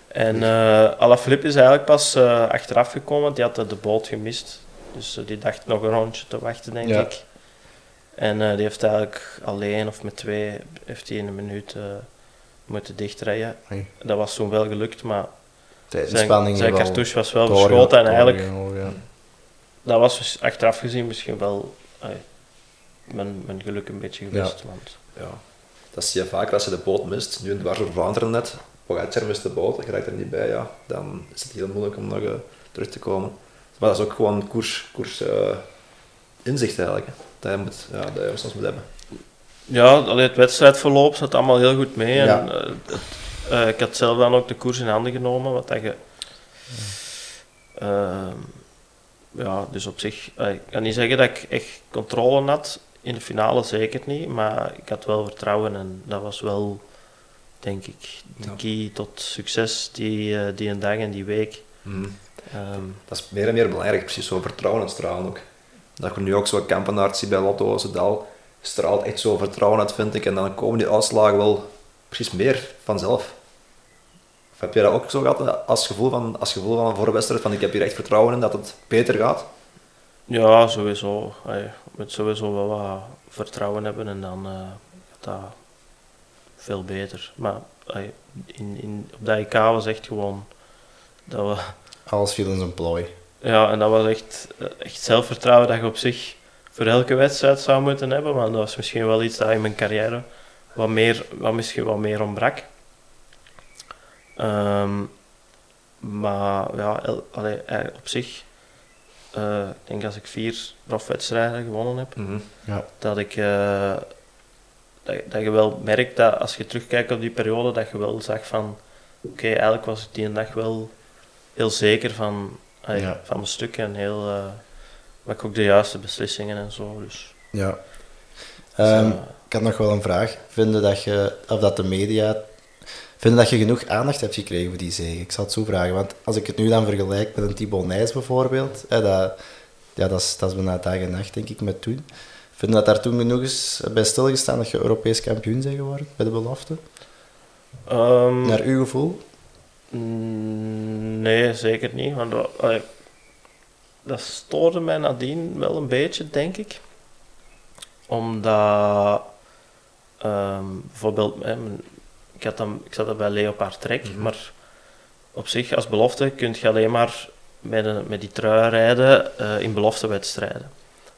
en eh Alaphilippe is eigenlijk pas eh, achteraf gekomen, want die had de boot gemist. Dus die dacht nog een rondje te wachten, denk Ja. ik. En eh, die heeft eigenlijk alleen of met twee, heeft hij in een minuut eh, moeten dichtrijden. Oei. Dat was toen wel gelukt, maar zijn, spanning zijn cartouche was wel verschoten. En eigenlijk, dat was dus achteraf gezien misschien wel allee, mijn, mijn geluk een beetje geweest. Want, Ja. Dat zie je vaker als je de boot mist. Nu in dwars door Vlaanderen net. Pogacar mist de boot, je raakt er niet bij. Ja. Dan is het heel moeilijk om nog eh, terug te komen. Maar dat is ook gewoon koers, koers eh, inzicht eigenlijk. hè. Dat je, moet, ja, dat je soms moet hebben. Ja, het wedstrijdverloop zat allemaal heel goed mee. En, Ja. eh, het, Eh, ik had zelf dan ook de koers in handen genomen, wat dat je... Ehm, ja, dus op zich... eh, ik kan niet zeggen dat ik echt controle had. In de finale zeker niet, maar ik had wel vertrouwen en dat was wel, denk ik, de key tot succes die, die een dag en die week. Mhm. Ehm, Dat is meer en meer belangrijk, precies zo vertrouwen uitstralen ook. Dat je nu ook zo kampenaard ziet bij Lotto Sedal, straalt echt zo vertrouwen uit, vind ik. En dan komen die uitslagen wel precies meer vanzelf. Of heb je dat ook zo gehad eh, als gevoel van, als gevoel van een voorwedstrijd, van ik heb hier echt vertrouwen in dat het beter gaat? Ja, sowieso. Je moet sowieso wel wat vertrouwen hebben en dan eh, gaat dat veel beter. Maar in, in, op dat EK was echt gewoon dat we, Alles viel in zijn plooi. ja, en dat was echt, eh, echt zelfvertrouwen dat je op zich voor elke wedstrijd zou moeten hebben. Maar dat was misschien wel iets dat in mijn carrière wat, meer, wat misschien wat meer ontbrak. Ehm, maar ja, el- allee, eh, op zich, eh, ik denk als ik vier profwedstrijden gewonnen heb, Ja. dat ik eh, dat, dat je wel merkt dat als je terugkijkt op die periode, dat je wel zag van oké, eigenlijk was ik die een dag wel heel zeker van, allee, Ja. van mijn stuk en heel uh, ik ook de juiste beslissingen en zo. Dus, ja. dus, Ehm, eh, ik had nog wel een vraag. Vinden dat je, of dat de media, vinden dat je genoeg aandacht hebt gekregen voor die zege? Ik zal het zo vragen, want als ik het nu dan vergelijk met een Thibaut Nijs bijvoorbeeld, hè, dat, ja, dat, is, dat is bijna dag en nacht, denk ik, met toen. Vinden dat daar toen genoeg is bij stilgestaan dat je Europees kampioen bent geworden, bij de belofte? ehm, Naar uw gevoel? Nee, zeker niet. Want allee, dat stoorde mij nadien wel een beetje, denk ik. Omdat ehm, bijvoorbeeld, hè, ik, had dan, ik zat dan bij Leopard Trek, Mhm. maar op zich als belofte kun je alleen maar met, een, met die trui rijden eh, in beloftewedstrijden.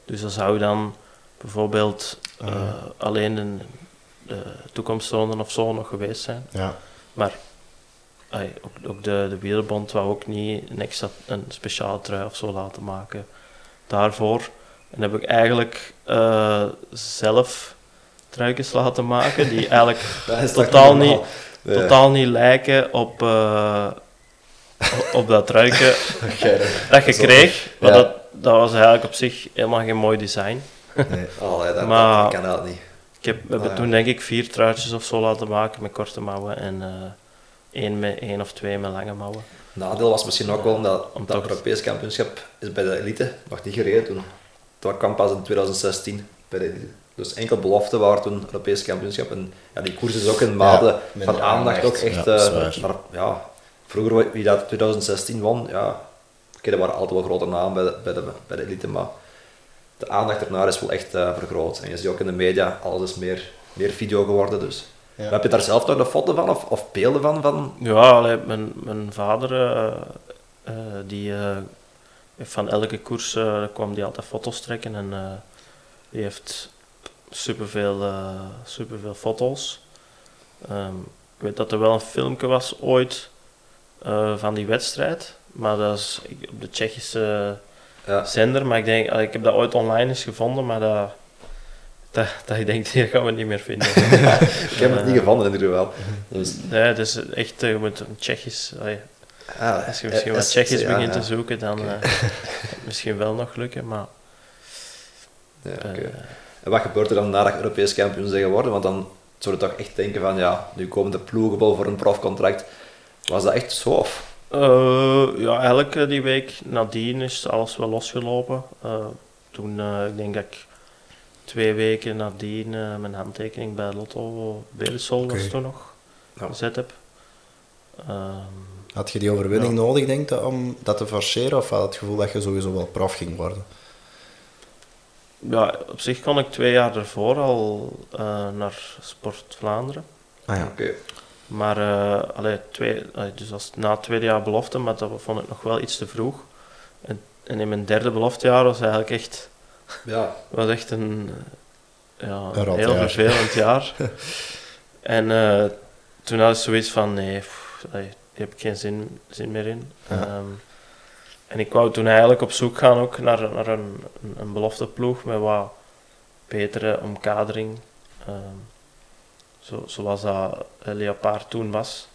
Dus dan zou je dan bijvoorbeeld eh, Ah. alleen in de toekomstzonen of zo nog geweest zijn. Ja. Maar ook, ook de, de wielerbond wou ook niet een extra een speciale trui of zo laten maken daarvoor. En heb ik eigenlijk eh, zelf truikens laten maken die eigenlijk Totaal niet- Nee. totaal niet lijken op, eh, op- dat truikje dat je kreeg. Maar Ja. dat, dat was eigenlijk op zich helemaal geen mooi design. Nee. Allee, dat, Maar- dat kan dat niet. Ik heb, we hebben Ah, ja. toen denk ik vier truitjes of zo laten maken met korte mouwen en eh, één, met, één of twee met lange mouwen. Nadeel was misschien ook wel omdat Om dat toch- Europees kampioenschap is bij de elite nog niet gereden toen. Dat kwam pas in 2016 bij de elite. Dus enkel belofte waren toen Europees kampioenschap. En ja, die koers is ook een mate Ja, van de aandacht ook echt. Ja, eh, vroeger wie dat 2016 won, ja, oké, dat waren altijd wel grote namen bij de, bij de, bij de elite, maar de aandacht ernaar is wel echt eh, vergroot. En je ziet ook in de media, alles is meer, meer video geworden. Dus. Ja. Heb je daar zelf nog een foto van of, of beelden van? van? Ja, allee, mijn, mijn vader, eh, eh, die heeft van elke koers kwam die altijd foto's trekken en die heeft superveel, superveel foto's. Ehm, ik weet dat er wel een filmpje was ooit van die wedstrijd, maar dat is op de Tsjechische Ja. zender. Maar ik denk, ik heb dat ooit online eens gevonden, maar dat, dat, dat ik denk, die gaan we niet meer vinden. Ik heb het niet Eh, gevonden in ieder geval. Dus, Nee, het is echt, eh, je moet een Tsjechisch, ah, als je misschien eh, wat eh, Tsjechisch ja, begint ja. te zoeken, dan eh, misschien wel nog lukken, maar... Ja, eh, En wat gebeurt er dan nadat je Europees kampioen zijn geworden? Want dan zou je toch echt denken van, ja, nu komen de ploegen wel voor een profcontract. Was dat echt zo? Of? eh, ja, eigenlijk eh, die week nadien is alles wel losgelopen. Eh, toen, eh, ik denk dat ik twee weken nadien eh, mijn handtekening bij Lotto Beresol was toen nog Ja. gezet heb. Ehm, Had je die overwinning Ja. nodig, denk je, om dat te forceren? Of had je het gevoel dat je sowieso wel prof ging worden? ja, op zich kon ik twee jaar ervoor al eh, naar Sport Vlaanderen. Ah ja. Oké. Maar eh, allee, twee, allee, dus als, na het tweede jaar belofte, maar dat vond ik nog wel iets te vroeg. En, en in mijn derde beloftejaar was eigenlijk echt, Ja, was echt een, eh, ja, Een heel jaar. vervelend jaar. en eh, toen had ik zoiets van, nee, pff, hier heb ik geen zin, zin meer in. Ja. Ehm, en ik wou toen eigenlijk op zoek gaan ook naar, naar een, een, een belofteploeg met wat betere omkadering. ehm, zo, zoals dat eh, Leopard toen was.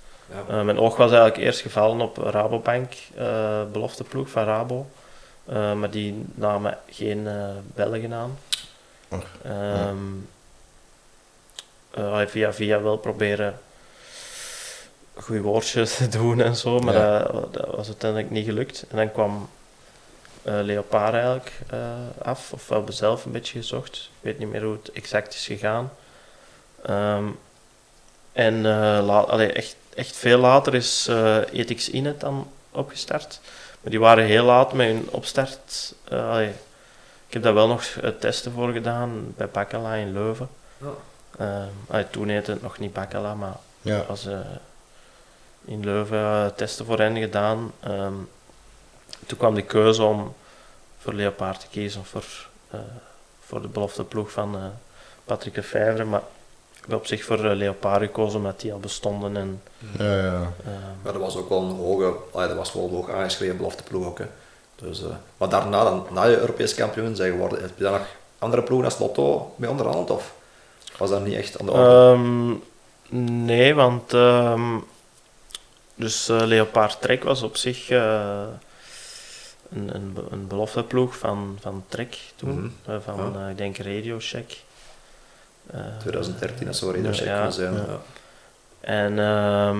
Ja. Mijn oog was eigenlijk eerst gevallen op Rabobank, eh belofteploeg van Rabo. Eh, maar die namen geen eh Belgen aan. Och, Ehm, eh, via via wel proberen goede woordjes te doen en zo, maar Ja. dat, dat was uiteindelijk niet gelukt. En dan kwam Leopard eigenlijk af, of we hebben zelf een beetje gezocht. Ik weet niet meer hoe het exact is gegaan. Ehm, en la- allee, echt, echt veel later is eh Ethics Inet dan opgestart. Maar die waren heel laat met hun opstart. eh, allee, ik heb daar wel nog eh, testen voor gedaan bij Bakkala in Leuven. Ja. Allee, toen heette het nog niet Bakkala, maar Ja. als eh, in Leuven eh, testen voor hen gedaan. Ehm, toen kwam de keuze om voor Leopard te kiezen of voor, eh, voor de belofte ploeg van eh, Patrick de Vijver. Maar heb op zich voor eh, Leopard gekozen omdat die al bestonden. En, Ja, ja. Maar dat was ook wel een hoge, allee, dat was wel een hoog aangeschreven belofteploeg ook. Hè. Dus, eh, maar daarna, dan, na je Europees kampioen zijn geworden, heb je dan nog andere ploegen als Lotto mee onderhand? Of was dat niet echt aan de orde? Ehm, nee, want ehm, dus eh, Leopard Trek was op zich eh, een, een, een belofteploeg van, van Trek toen, Mhm. eh, van Ja. eh, ik denk Radio Shack. Eh, 2013, dat zou ja, kunnen zijn. ja. En ehm,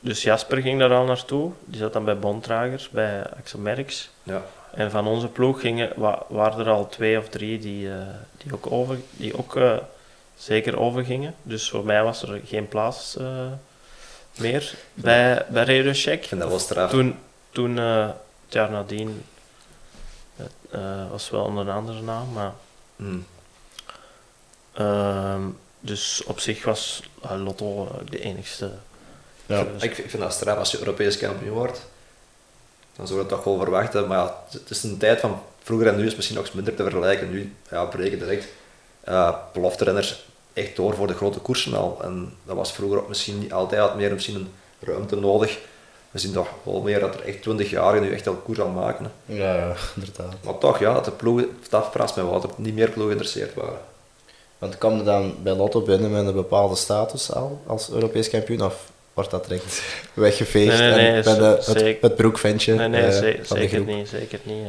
dus Jasper ging daar al naartoe, die zat dan bij Bontrager, bij Axel Merks. Ja. En van onze ploeg gingen, wa- waren er al twee of drie die, eh, die ook, over, die ook eh, zeker overgingen. Dus voor mij was er geen plaats eh, meer bij, bij vind dat wel straf. Toen, toen eh, het jaar nadien, het, eh, was wel onder een andere naam, maar Hmm. Ehm, dus op zich was eh, Lotto eh, de enigste. Ja. keuze. Ik, ik vind dat straf als je Europees kampioen wordt. Dan zou je het toch wel verwachten. Maar ja, het is een tijd van vroeger en nu is misschien nog eens minder te vergelijken. Nu ja, breken direct uh, belofterenners echt door voor de grote koersen al. En dat was vroeger ook misschien niet altijd had meer misschien een ruimte nodig. We zien toch wel meer dat er echt 20-jarigen nu echt al koers aan maken. hè. Ja, ja, inderdaad. Maar toch, ja, dat de ploegen, dat verrast mij wel, dat er niet meer ploegen geïnteresseerd waren. Want kwam je dan bij Lotto binnen met een bepaalde status al als Europees kampioen? Of wordt dat direct weggeveegd Nee, nee, nee, en de, het, zeker- het broekventje Nee, nee, eh, zeker niet. Zeker niet.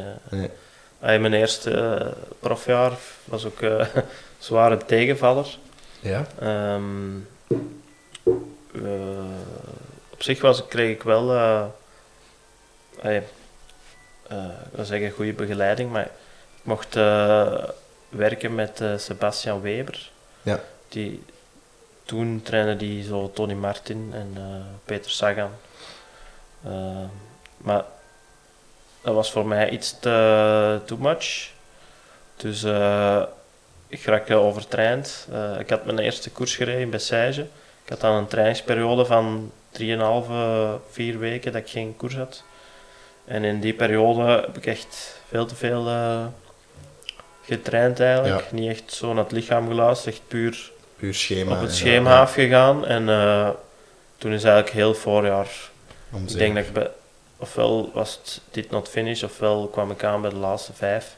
Ah, mijn eerste eh, profjaar was ook eh zware tegenvaller. Ja? Ehm, eh, op zich was, kreeg ik wel, ik wil zeggen, goede begeleiding, maar ik mocht werken met eh, Sebastian Weber. Ja. Die, toen trainde die zo Tony Martin en eh, Peter Sagan. Ehm, maar dat was voor mij iets te too much. Dus eh, ik raak eh, overtraind. Eh, ik had mijn eerste koers gereden in Bessage. Ik had dan een trainingsperiode van 3,5, 4 weken dat ik geen koers had. En in die periode heb ik echt veel te veel eh, getraind eigenlijk. Niet echt zo naar het lichaam geluisterd, echt puur Puur schema. op het schema ja, afgegaan. En eh, toen is eigenlijk heel voorjaar om ik denk dat ik bij, ofwel was het dit not finish, ofwel kwam ik aan bij de laatste vijf.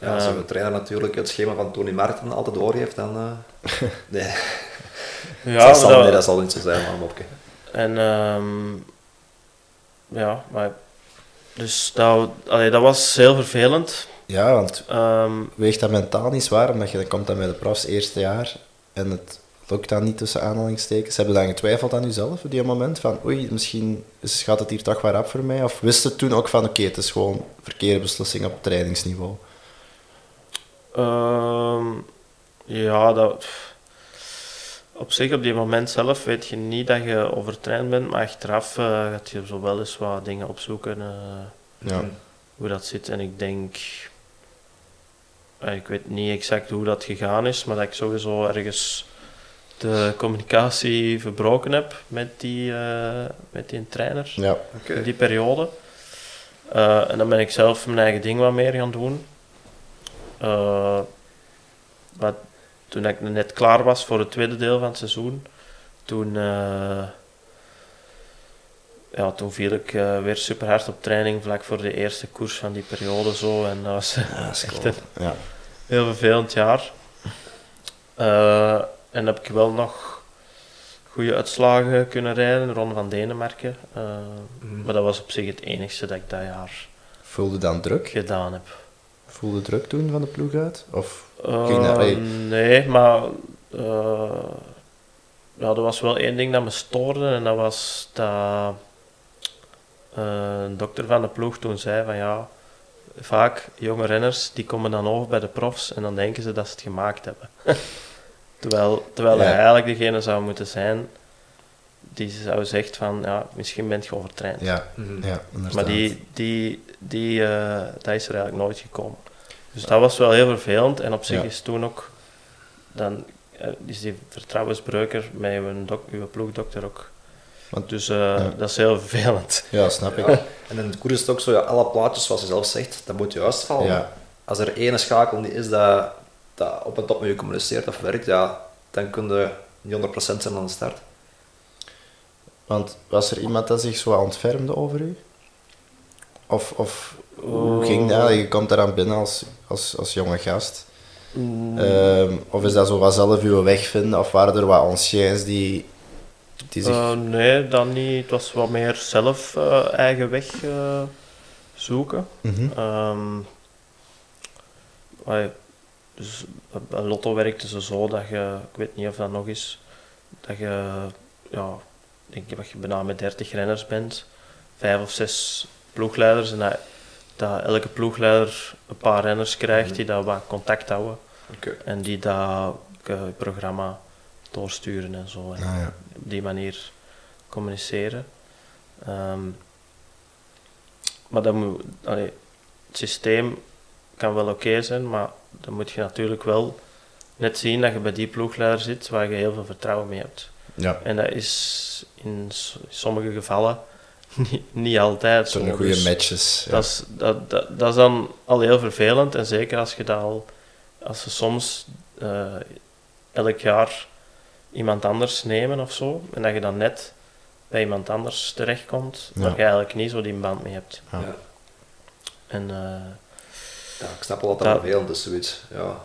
Ja, als Ehm, een trainer natuurlijk het schema van Tony Martin altijd doorgeeft, dan... eh nee, Ja, dat, zal, dat- nee, dat zal niet zo zijn, maar mopke. En ehm, ja, maar dus dat, allee, dat was heel vervelend. Ja, want Ehm, weegt dat mentaal niet zwaar, omdat je dan komt dan bij de profs eerste jaar en het lukt dan niet tussen aanhalingstekens. Hebben dan getwijfeld aan jezelf op die moment? Van oei, misschien is, gaat het hier toch waar op voor mij? Of wist het toen ook van oké, het is gewoon verkeerde beslissing op trainingsniveau? ehm, ja, dat, op zich op die moment zelf weet je niet dat je overtraind bent, maar achteraf eh, gaat je zo wel eens wat dingen opzoeken. eh, Ja. hoe dat zit. En ik denk, ik weet niet exact hoe dat gegaan is, maar dat ik sowieso ergens de communicatie verbroken heb met die, eh, met die trainer Ja, in die periode. Eh, en dan ben ik zelf mijn eigen ding wat meer gaan doen. Eh, maar toen ik net klaar was voor het tweede deel van het seizoen, toen, eh, ja, toen viel ik eh, weer super hard op training vlak voor de eerste koers van die periode zo. En dat was ja, echt cool. een ja. heel vervelend jaar. Eh, en heb ik wel nog goede uitslagen kunnen rijden, Ron van Denemarken. Uh, Mhm. Maar dat was op zich het enigste dat ik dat jaar Voelde dan druk? gedaan heb. Voelde druk toen van de ploeg uit? Of Uh, Ging dat- nee, maar uh, ja, er was wel één ding dat me stoorde en dat was dat uh, een dokter van de ploeg toen zei van ja, vaak jonge renners die komen dan over bij de profs en dan denken ze dat ze het gemaakt hebben. terwijl terwijl Ja. hij eigenlijk degene zou moeten zijn die zou zegt van ja, misschien bent je overtraind. ja, Mhm. ja. Maar die, die, die, eh, dat is er eigenlijk nooit gekomen. Dus dat was wel heel vervelend. En op zich Ja. is toen ook, dan eh, is die vertrouwensbreuker met uw, dok, uw ploegdokter ook. Want- dus eh, ja. dat is heel vervelend. Ja, snap ik. Ja. En in het koers is het ook zo, ja, alle plaatjes, zoals je zelf zegt, dat moet juist vallen. Ja. Als er ene schakel niet is dat, dat op en top met je communiceert of werkt, ja, dan kun je niet 100% zijn aan de start. Want was er iemand dat zich zo ontfermde over u? Of, of hoe Oh. ging dat? Je komt eraan binnen als, als, als jonge gast. Mm, Ehm, of is dat zo wat zelf uw weg vinden? Of waren er wat anciens die, die zich... eh, nee, dan niet. Het was wat meer zelf eh, eigen weg eh, zoeken. Mhm. Allee, dus bij Lotto werkte ze zo dat je, ik weet niet of dat nog is, dat je, ja, ik denk dat je bijna met 30 renners bent, vijf of zes ploegleiders en dat, dat elke ploegleider een paar renners krijgt die dat wat contact houden en die dat programma doorsturen en zo. En Ah, ja. op die manier communiceren. Ehm, maar dan moet, allee, het systeem kan wel oké zijn, maar dan moet je natuurlijk wel net zien dat je bij die ploegleider zit waar je heel veel vertrouwen mee hebt. ja. En dat is in sommige gevallen niet, niet altijd zo. zijn goede Dus matches. Ja. dat, is, dat, dat, dat is dan al heel vervelend en zeker als je dat al, als ze soms eh, elk jaar iemand anders nemen of zo, en dat je dan net bij iemand anders terechtkomt, Ja. waar je eigenlijk niet zo die band mee hebt. Ja. Ja. En eh, Ja, ik snap wel dat dat vervelend is, zoiets. Ja.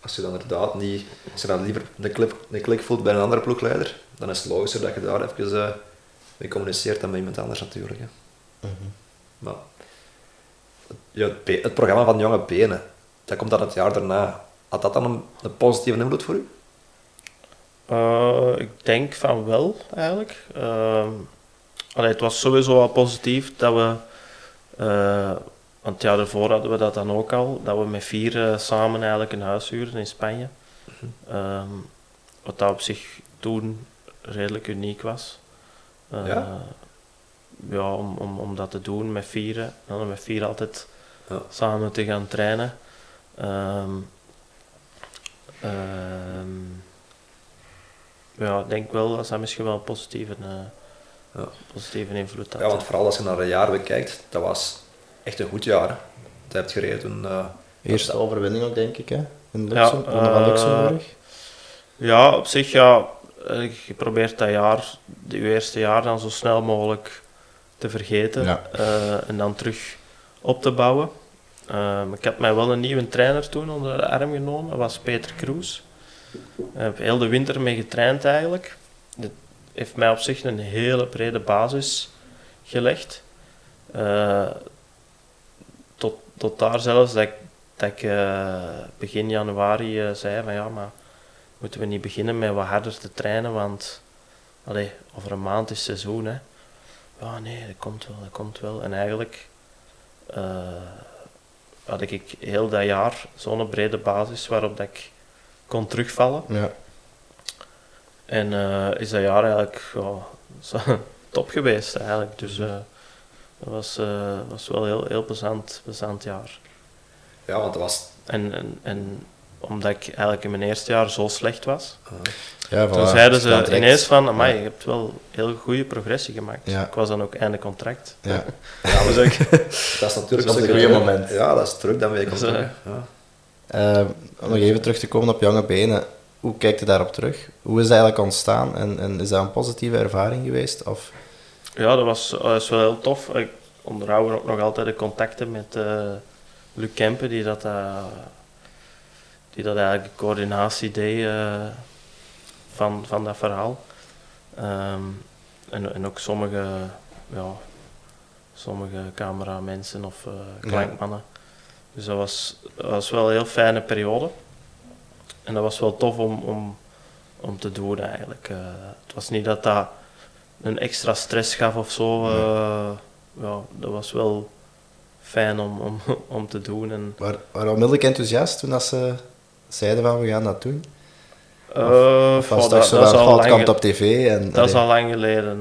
Als je dan inderdaad niet, als je dan liever een klik, een klik voelt bij een andere ploegleider, dan is het logischer dat je daar even eh, mee communiceert dan met iemand anders natuurlijk. Hè. Mhm. Maar ja, het programma van Jonge Benen, dat komt dan het jaar daarna. Had dat dan een, een positieve invloed voor u? Eh, ik denk van wel, eigenlijk. Ehm, allee, het was sowieso al positief dat we, eh, want het jaar ervoor hadden we dat dan ook al, dat we met vier eh, samen eigenlijk een huis huurden in Spanje. Ehm, wat dat op zich toen redelijk uniek was. Ja? ja, om, om, om dat te doen met vieren. En dan met vier altijd Ja. samen te gaan trainen. Ehm, ja, ik denk wel dat dat misschien wel een positieve, eh, Ja. positieve invloed had. Ja, want vooral als je naar een jaar bekijkt, dat was echt een goed jaar. hè. Dat hebt gereden toen. eh, Eerste overwinning ook, denk ik, hè? In Ja, Luxem, Ronde van eh, Luxemburg. Ja, op zich ja. Je probeert dat jaar, je eerste jaar dan zo snel mogelijk te vergeten Ja. eh, en dan terug op te bouwen. Ehm, ik heb mij wel een nieuwe trainer toen onder de arm genomen, dat was Peter Kroes. Ik heb heel de winter mee getraind eigenlijk. Dat heeft mij op zich een hele brede basis gelegd. Eh, tot, tot daar zelfs dat ik, dat ik eh, begin januari eh, zei van ja, maar moeten we niet beginnen met wat harder te trainen, want allee, over een maand is het seizoen. Hè. Ja, nee, dat komt wel, dat komt wel. En eigenlijk had ik heel dat jaar zo'n brede basis waarop dat ik kon terugvallen. Ja. En eh, is dat jaar eigenlijk ja, top geweest eigenlijk. Dus eh, dat was, eh, was wel heel, heel plezant, plezant jaar. ja, want dat was. En, en, en omdat ik eigenlijk in mijn eerste jaar zo slecht was, eh, Ja, toen voilà. zeiden Dus dan ze ineens van, amai, je hebt wel heel goede progressie gemaakt. Ja. Ik was dan ook einde contract. Ja. ja, Dus dat, ik, dat is natuurlijk Dat is een goeie moment. Ja, dat is terug dan weer Dus, eh, om nog even terug te komen op jonge benen. Hoe kijkt u daarop terug? Hoe is dat eigenlijk ontstaan? En, en is dat een positieve ervaring geweest? Of... ja, dat was, dat wel heel tof. Ik onderhoud ook nog altijd de contacten met eh Luc Kempen, die dat, eh, die dat eigenlijk de coördinatie deed van, van dat verhaal. Ehm, en, en ook sommige, ja, sommige cameramensen of klankmannen. Dus dat was, dat was wel een heel fijne periode. En dat was wel tof om, om, om te doen eigenlijk. Uh, het was niet dat dat een extra stress gaf of zo. Uh, ja, dat was wel fijn om, om, om te doen. En... Waar, waren onmiddellijk enthousiast toen dat ze zeiden van we gaan dat doen? Uh, of was dat, dat, dat lang, op tv? En, dat is al lang geleden.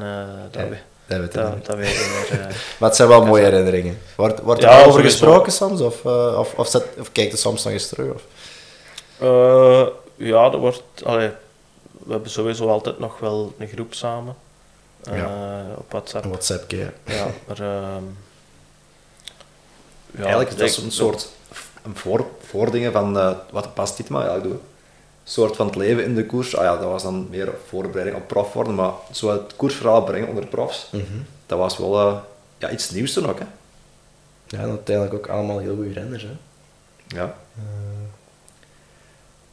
Dat, dat, weet dat, dat weet ik niet meer. Uh, maar het zijn wel mooie herinneringen. Wordt, wordt er ja, over gesproken soms? Of, uh, of, of, zet, of kijkt er soms nog eens terug? Of? ja, er wordt... Allee, we hebben sowieso altijd nog wel een groep samen. Ja. op WhatsApp. Een WhatsApp, ja. Ja, maar... Ehm, ja, eigenlijk is dat een soort een voor, voordingen van wat past dit maar eigenlijk doen. Soort van het leven in de koers. Ah ja, dat was dan meer voorbereiding op prof worden, maar zo het koersverhaal brengen onder profs, mm -hmm. dat was wel uh, ja, iets nieuws toen ook. Hè. Ja, en uiteindelijk ook allemaal heel goede renners. Hè. Ja.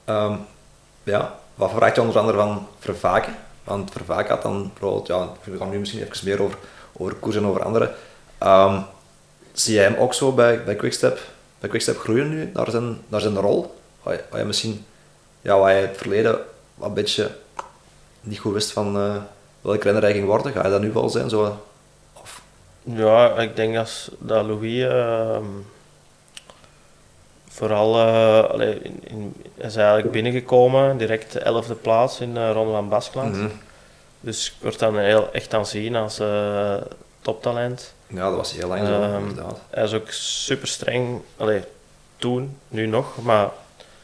Uh. Um, ja, wat verwacht je onder andere van Vervaken? Want Vervaken had dan bijvoorbeeld, ja, we gaan nu misschien even meer over, over koers en over andere. Um, zie jij hem ook zo bij, bij Quickstep, bij Quickstep groeien nu naar zijn, naar zijn rol? Je misschien, ja, waar je het verleden wat een beetje niet goed wist van uh, welke renner hij ging worden, ga je dat nu wel zijn? Zo, of? Ja, ik denk als, dat Louis uh, vooral uh, allee, in, in, is eigenlijk binnengekomen, direct de elfde plaats in de Ronde van Baskeland. Mm -hmm. Dus ik word dan heel echt aanzien als toptalent. Ja, dat was heel lang zo, um, inderdaad. Hij is ook super streng, allee, toen, nu nog, maar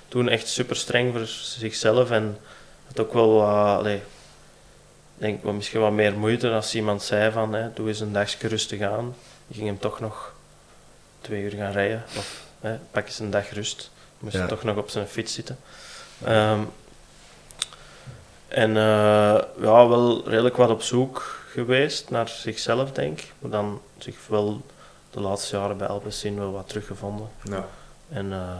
toen echt super streng voor zichzelf en het ook wel wat, allee, denk wel misschien wat meer moeite als iemand zei van, hè, doe eens een dagje rustig aan. Je ging hem toch nog twee uur gaan rijden, of hè, pak eens een dag rust. Moest ja. toch nog op zijn fiets zitten. Um, en uh, ja, wel redelijk wat op zoek geweest naar zichzelf, denk ik. Maar dan zich wel de laatste jaren bij Alpecin wel wat teruggevonden. Ja. En uh,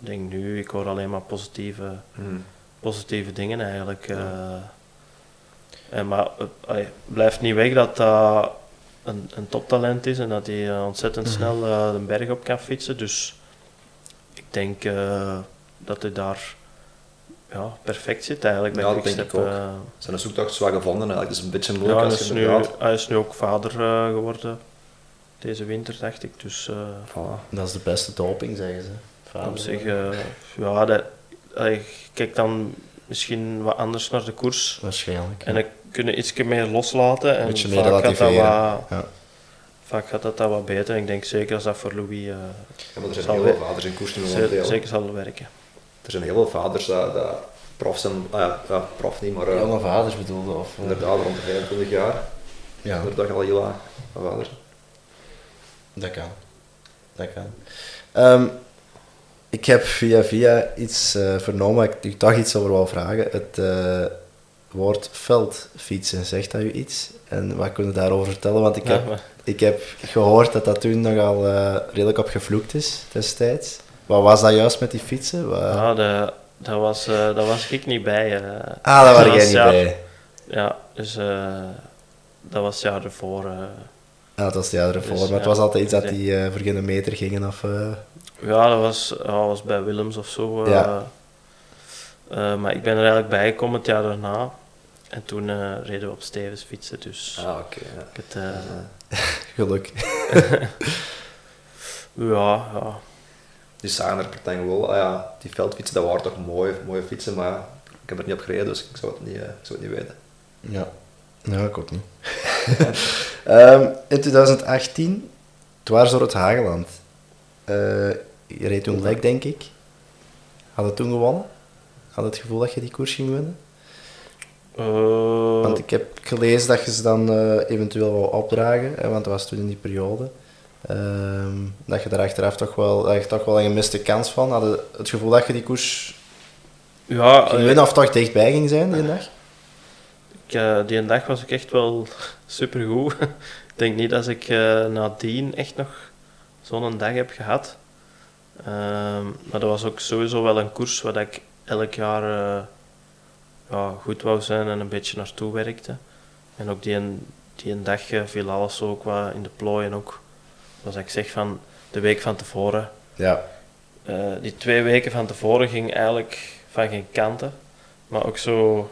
ik denk nu, ik hoor alleen maar positieve, mm. positieve dingen eigenlijk. Ja. Uh, en, maar het blijft niet weg dat dat een, een toptalent is en dat hij ontzettend mm. snel uh, de berg op kan fietsen. Dus ik denk dat hij daar ja, perfect zit eigenlijk bij ja, dat denk ik ook. Uh, Zijn zoektocht zwaar gevonden eigenlijk, dus een beetje moeilijk ja, als je nu, Hij is nu ook vader uh, geworden deze winter, dacht ik. Dus, uh, voilà. Dat is de beste doping, zeggen ze. Op zich, ja, dat, kijk dan misschien wat anders naar de koers. Waarschijnlijk. En dan kunnen iets meer loslaten. En beetje meer vaak gaat dat wat, ja. Vaak gaat dat, dat wat beter. Ik denk zeker als dat voor Louis. Uh, ja, maar er zijn heel veel vaders in koers nu Zeker, zeker zal werken er zijn heel veel vaders dat, dat prof zijn, ah ja, ja, prof niet, maar... Uh, Jonge vaders bedoelde? Of, uh, inderdaad, rond de 25 jaar. Ja. Inderdaad al heel laag vaders. Dat kan. Dat kan. Um, ik heb via via iets uh, vernomen, ik, ik dacht iets over wil vragen. Het uh, woord veldfietsen, zegt dat u iets? En wat kunnen we daarover vertellen? Want ik heb, ik heb gehoord dat dat toen nogal uh, redelijk op gevloekt is destijds. Wat was dat juist met die fietsen? Wat... Ja, dat, dat, was, dat was ik niet bij. Ah, daar was jij niet bij? Ja, dus dat was het jaar ervoor. Ja, dat was het jaar ervoor. Dus, maar het was altijd iets dat die voor geen meter gingen? Of, Ja, dat was, ja, was bij Willems of zo. Ja. maar ik ben er eigenlijk bij gekomen het jaar daarna. En toen reden we op Stevens fietsen, dus... Ah, oké. Okay, ja. Geluk. ja, ja die zagen er partij wel, ah ja, die veldfietsen, dat waren toch mooie, mooie fietsen, maar ik heb er niet op gereden, dus ik zou het niet, uh, ik zou het niet weten. Ja, ja ik ook niet. um, in 2018, dwars door het Hageland. Je reed toen lek, denk ik. Had het toen gewonnen? Had het gevoel dat je die koers ging winnen? Uh... Want ik heb gelezen dat je ze dan uh, eventueel wou opdragen, hè, want dat was toen in die periode. Um, dat je daar achteraf toch wel, dat je toch wel een gemiste kans van had. Het gevoel dat je die koers ja, ging winnen of toch dichtbij ging zijn die dag? Ik, die dag was ik echt wel super goed. ik denk niet dat ik nadien echt nog zo'n dag heb gehad. Um, maar dat was ook sowieso wel een koers waar ik elk jaar uh, ja, goed wou zijn en een beetje naartoe werkte. En ook die, een, die een dag eh, viel alles ook in de plooien ook. Zoals ik zeg van de week van tevoren. Ja, Eh, die twee weken van tevoren ging eigenlijk van geen kanten. Maar ook zo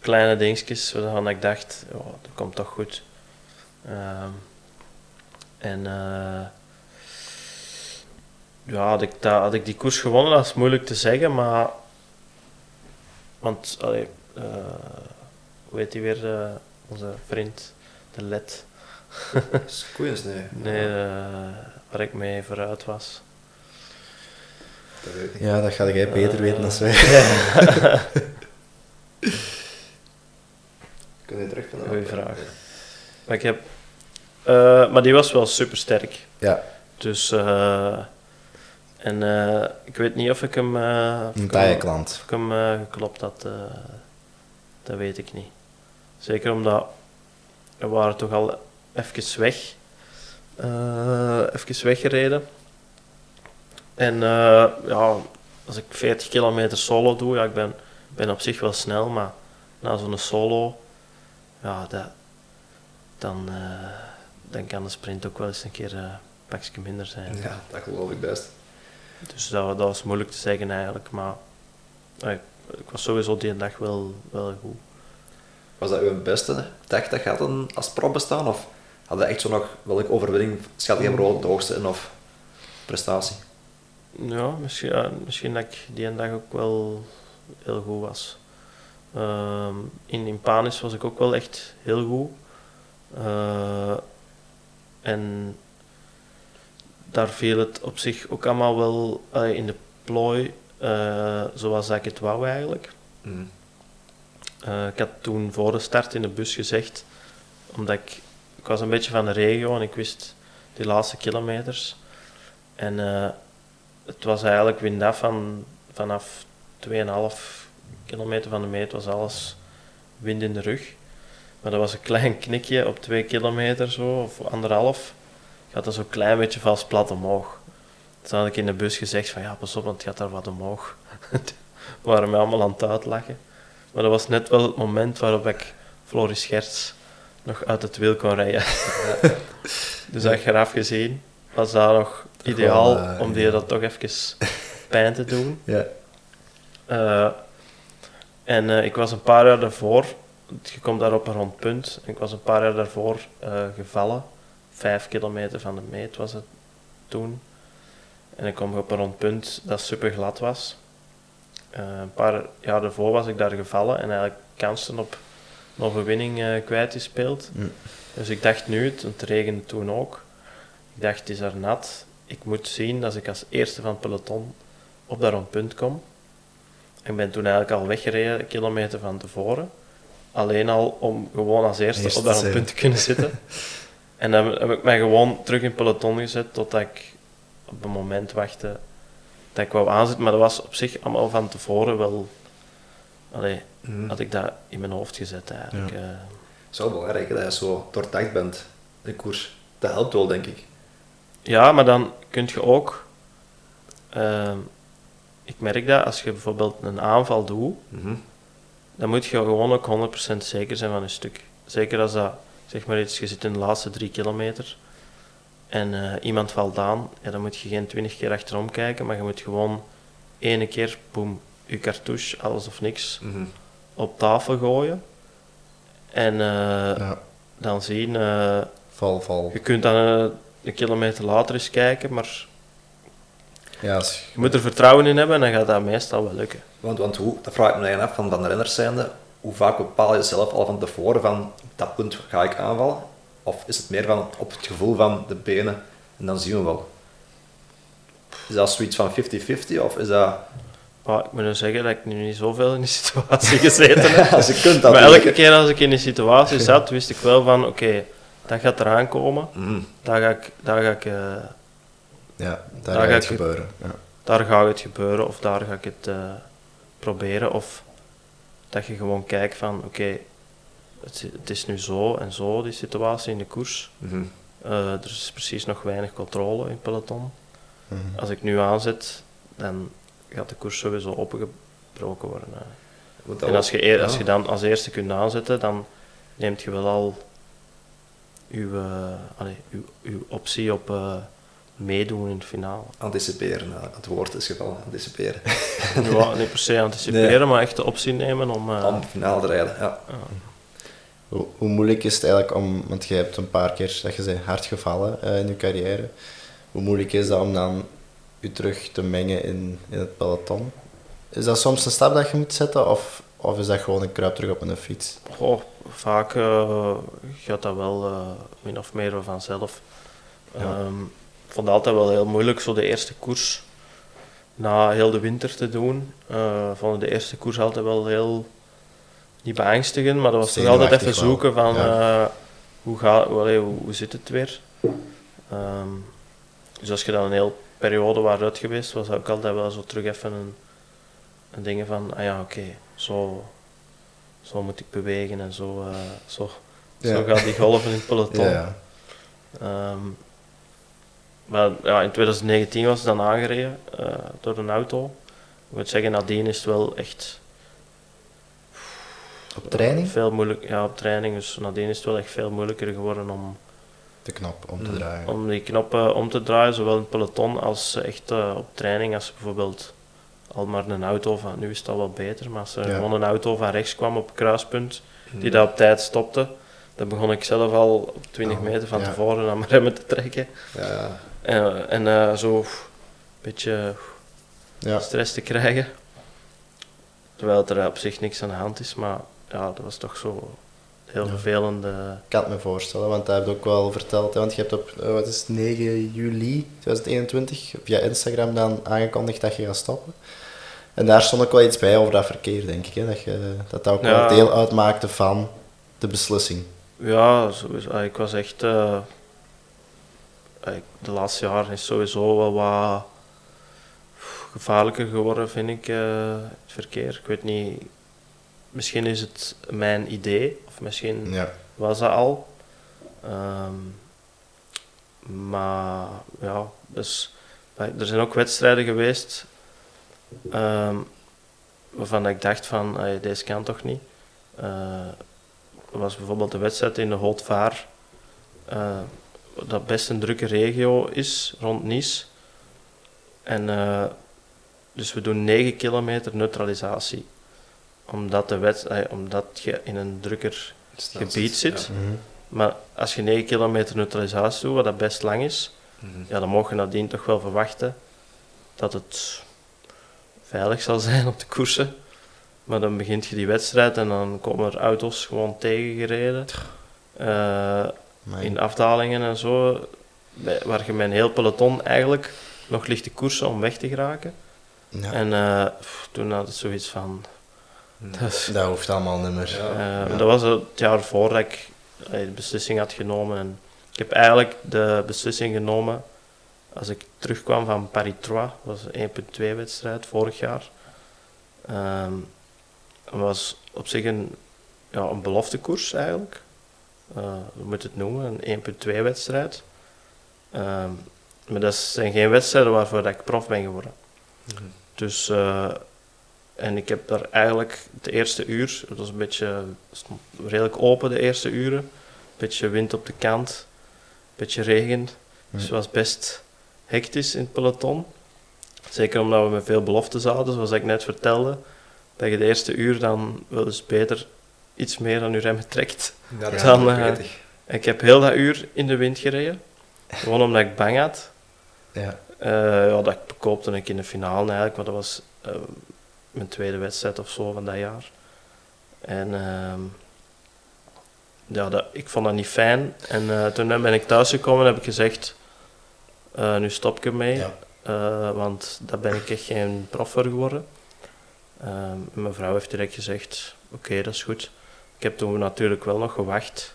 kleine dingetjes waarvan ik dacht, dat komt toch goed. Ehm, en eh, ja, had ik, dat, had ik die koers gewonnen, dat is moeilijk te zeggen, maar... Want, allee, eh, hoe heet die weer, eh, onze vriend, de led. Koeiens, nee. Nee, eh, waar ik mee vooruit was. Dat weet ik niet. ja dat ga jij beter weten dan wij. Kun je terugvinden? Goeie vraag. Maar, ik heb, eh, maar die was wel super sterk. Ja, Dus, eh, en eh, ik weet niet of ik hem, eh, of een ik taaie hem, klant. of ik hem eh, geklopt had. dat weet ik niet. Zeker omdat we waren toch al even weg. even weggereden. En ja, als ik 40 kilometer solo doe, ja, ik ben, ben op zich wel snel, maar na zo'n solo, ja, dat, dan, dan kan de sprint ook wel eens een keer een pakje minder zijn. Ja, dat geloof ik best. Dus dat, dat was moeilijk te zeggen eigenlijk, maar eh, ik, ik was sowieso die dag wel, wel goed. Was dat uw beste dag dat je had dan als prop bestaan? Of had je echt zo nog welke overwinning, schat je hem rood, de hoogste in of prestatie? Ja, misschien, ja, misschien dat ik die dag ook wel heel goed was. Ehm, in, in Panis was ik ook wel echt heel goed. Eh, en daar viel het op zich ook allemaal wel in de plooi eh, zoals ik het wou eigenlijk. Mhm. Eh, ik had toen voor de start in de bus gezegd, omdat ik, ik was een beetje van de regio en ik wist die laatste kilometers. En eh, het was eigenlijk windaf van, vanaf 2,5 kilometer van de meet was alles wind in de rug. Maar dat was een klein knikje op 2 kilometer zo, of anderhalf. Gaat dat zo'n klein beetje vast plat omhoog. Toen had ik in de bus gezegd van ja, pas op, want het gaat daar wat omhoog. We waren mij allemaal aan het uitlachen. Maar dat was net wel het moment waarop ik Floris Scherts nog uit het wiel kon rijden. dus achteraf gezien was dat nog ideaal eh, om die dat toch even pijn te doen. Ja. Eh, en eh, ik was een paar jaar daarvoor, je komt daar op een rondpunt, en ik was een paar jaar daarvoor gevallen. Vijf kilometer van de meet was het toen. En ik kwam op een rondpunt dat super glad was. Eh, een paar jaar daarvoor was ik daar gevallen en eigenlijk kansen op een overwinning eh kwijtgespeeld. Mm. Dus ik dacht nu, het, het regende toen ook, ik dacht het is er nat. Ik moet zien dat ik als eerste van het peloton op dat rondpunt kom. Ik ben toen eigenlijk al weggereden, kilometer van tevoren. Alleen al om gewoon als eerste op dat rondpunt te kunnen zitten. en dan heb ik mij gewoon terug in het peloton gezet totdat ik op een moment wachtte dat ik wou aanzetten. Maar dat was op zich allemaal van tevoren wel... Allee, Mhm. had ik dat in mijn hoofd gezet eigenlijk. eh. Zo belangrijk hè, dat je zo doordacht bent de koers. Dat helpt wel, denk ik. Ja, maar dan kun je ook... ehm, ik merk dat als je bijvoorbeeld een aanval doet, Mhm. dan moet je gewoon ook 100% zeker zijn van een stuk. Zeker als dat, zeg maar iets, je zit in de laatste drie kilometer en eh, iemand valt aan, ja, dan moet je geen twintig keer achterom kijken, maar je moet gewoon ene keer, boem, je cartouche, alles of niks, Mhm. op tafel gooien. En eh, Ja. dan zien, eh, Val, val. je kunt dan een kilometer later eens kijken, maar Ja, als- je moet er vertrouwen in hebben en dan gaat dat meestal wel lukken. Want, want hoe, dat vraag ik me eigenlijk af van, van de renners zijnde, hoe vaak bepaal je zelf al van tevoren van op dat punt ga ik aanvallen? Of is het meer van op het gevoel van de benen en dan zien we wel? Is dat zoiets van 50-50 of is dat... Maar ik moet nu zeggen dat ik nu niet zoveel in die situatie gezeten heb. Als je kunt dat maar elke keer als ik in die situatie zat, wist ik wel van, oké, dat gaat eraan komen. Mhm. Daar ga ik, daar ga ik, eh, ja, daar Daar gaat ga het ik- gebeuren. Ja. daar gaat het gebeuren of daar ga ik het eh, proberen. Of dat je gewoon kijkt van, oké, het, is nu zo en zo, die situatie in de koers. Mhm. Eh, er is precies nog weinig controle in het peloton. Mhm. Als ik nu aanzet, dan gaat de koers sowieso opengebroken worden. eh. En als je, ja. als je dan als eerste kunt aanzetten, dan neemt je wel al uw, eh, uw, uw optie op meedoen in het finale. Anticiperen, ja, het woord is gevallen, anticiperen. Ja, niet per se anticiperen, maar echt de optie nemen om... eh, Om de finale te rijden, ja. Hoe, hoe moeilijk is het eigenlijk om, want je hebt een paar keer dat je bent hard gevallen eh, in je carrière. Hoe moeilijk is dat om dan je terug te mengen in, in het peloton? Is dat soms een stap dat je moet zetten of, of is dat gewoon een kruip terug op een fiets? Goh, vaak eh, gaat dat wel eh, min of meer vanzelf. Ja. Ehm, vond het altijd wel heel moeilijk, zo de eerste koers na heel de winter te doen. Eh vond de eerste koers altijd wel heel, niet beangstigend, maar dat was toch altijd even wel, zoeken van ja. eh, hoe, gaat, hoe, hoe zit het weer. Ehm, dus als je dan een hele periode was uit geweest, was ook altijd wel zo terug even een, een ding van, ah ja, oké, zo, zo moet ik bewegen en zo, eh, zo, Ja. zo gaan die golven in het peloton. Ja, ja. Maar ja, in 2019 was het dan aangereden eh, door een auto. Ik moet zeggen, nadien is het wel echt Op training? veel moeilijk. Ja, op training. Dus nadien is het wel echt veel moeilijker geworden om, De knop om te Mm. draaien. om die knoppen om te draaien, zowel in het peloton als echt eh, op training. Als bijvoorbeeld al maar een auto van, nu is het al wel beter, maar als er Ja. gewoon een auto van rechts kwam op het kruispunt, die dat op tijd stopte, dan begon ik zelf al op 20 Oh, meter van ja. tevoren aan mijn remmen te trekken. Ja, ja. En, en eh, zo een beetje Ja. stress te krijgen. Terwijl er op zich niks aan de hand is, maar ja, dat was toch zo heel Ja. vervelende. Ik kan het me voorstellen, want dat heb je ook wel verteld. Hè, want je hebt op eh, wat is het, 9 juli 2021 via Instagram dan aangekondigd dat je gaat stoppen. En daar stond ook wel iets bij over dat verkeer, denk ik. Hè, dat, je, dat dat ook Ja. wel deel uitmaakte van de beslissing. Ja, sowieso. Ah, Ik was echt. eh, eh, de laatste jaren is sowieso wel wat gevaarlijker geworden, vind ik, eh, het verkeer. Ik weet niet, misschien is het mijn idee, of misschien Ja. was dat al. Ehm, maar ja, dus, er zijn ook wedstrijden geweest ehm, waarvan ik dacht van, "Ai, deze kan toch niet. Er was bijvoorbeeld een wedstrijd in de Haute Vaar, eh, dat best een drukke regio is, rond Nice. En, eh, dus we doen 9 kilometer neutralisatie. Omdat, de wet, eh, omdat je in een drukker gebied zit. Mhm. Maar als je 9 kilometer neutralisatie doet, wat dat best lang is, Ja. Mhm. ja, dan mogen je nadien toch wel verwachten dat het veilig zal zijn op de koersen. Maar dan begint je die wedstrijd en dan komen er auto's gewoon tegengereden. eh In afdalingen en zo, waar je met een heel peloton eigenlijk nog ligt te koersen om weg te geraken. ja, En eh, toen had het zoiets van... Dat, is- dat hoeft allemaal niet meer. Ja. eh, Ja. dat was het jaar voordat ik eh, de beslissing had genomen. En ik heb eigenlijk de beslissing genomen als ik terugkwam van Paris-Trois. Dat was een 1.2 wedstrijd vorig jaar. Ehm dat was op zich een, ja, een beloftekoers eigenlijk. Eh hoe moet je het noemen? Een 1.2 wedstrijd. Ehm, maar dat zijn geen wedstrijden waarvoor dat ik prof ben geworden. Mhm. Dus, eh, en ik heb daar eigenlijk het eerste uur, het was een beetje redelijk open de eerste uren, een beetje wind op de kant, een beetje regen. Dus het Hm. was best hectisch in het peloton. Zeker omdat we met veel beloftes hadden, zoals ik net vertelde, dat je de eerste uur dan wel eens beter iets meer aan je remmen trekt. Ja, dat is Dan. Ik heb heel dat uur in de wind gereden, gewoon omdat ik bang had. Ja. Eh, ja, dat koopte ik in de finale eigenlijk, maar dat was eh, mijn tweede wedstrijd of zo van dat jaar. En ehm, ja, dat, ik vond dat niet fijn. En eh, toen ben ik thuisgekomen en heb ik gezegd, nu stop ik ermee, Ja. want daar ben ik echt geen prof voor geworden. Ehm, mijn vrouw heeft direct gezegd, oké, dat is goed. Ik heb toen natuurlijk wel nog gewacht,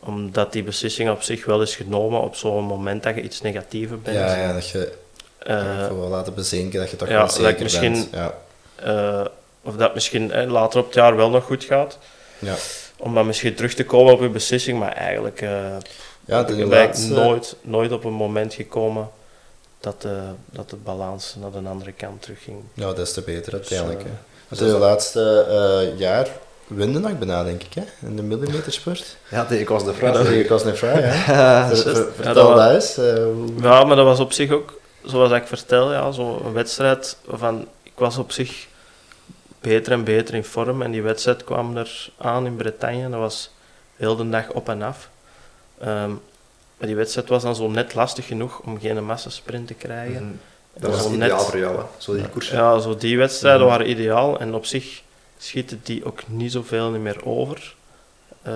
omdat die beslissing op zich wel is genomen op zo'n moment dat je iets negatiever bent. Ja, ja, dat je Eh, even wil laten bezinken, dat je toch ja, wel dat zeker misschien- bent. Ja. eh, of dat misschien eh, later op het jaar wel nog goed gaat. Ja. Om dan misschien terug te komen op je beslissing, maar eigenlijk eh Ja, ik de ben laatste- nooit, nooit op een moment gekomen dat de, dat de balans naar de andere kant terugging. Ja, des te beter uiteindelijk. Dus, hè. eh, Want de laatste eh, jaar winde nog bijna, denk ik, hè? in de millimetersport. Ja, tegen Kos de Ja, dat ik was een vraag? Ja, Ver- ver- Vertel dat dat was- eens. eh, hoe- Ja, maar dat was op zich ook, zoals ik vertel, ja, zo'n wedstrijd van, ik was op zich beter en beter in vorm en die wedstrijd kwam er aan in Bretagne, dat was heel de dag op en af. Ehm, maar die wedstrijd was dan zo net lastig genoeg om geen massasprint te krijgen. Mhm. Dat was ideaal net- voor jou, hè? zo die koers. Ja, zo die wedstrijden Mhm. waren ideaal en op zich schieten die ook niet zoveel meer over, eh,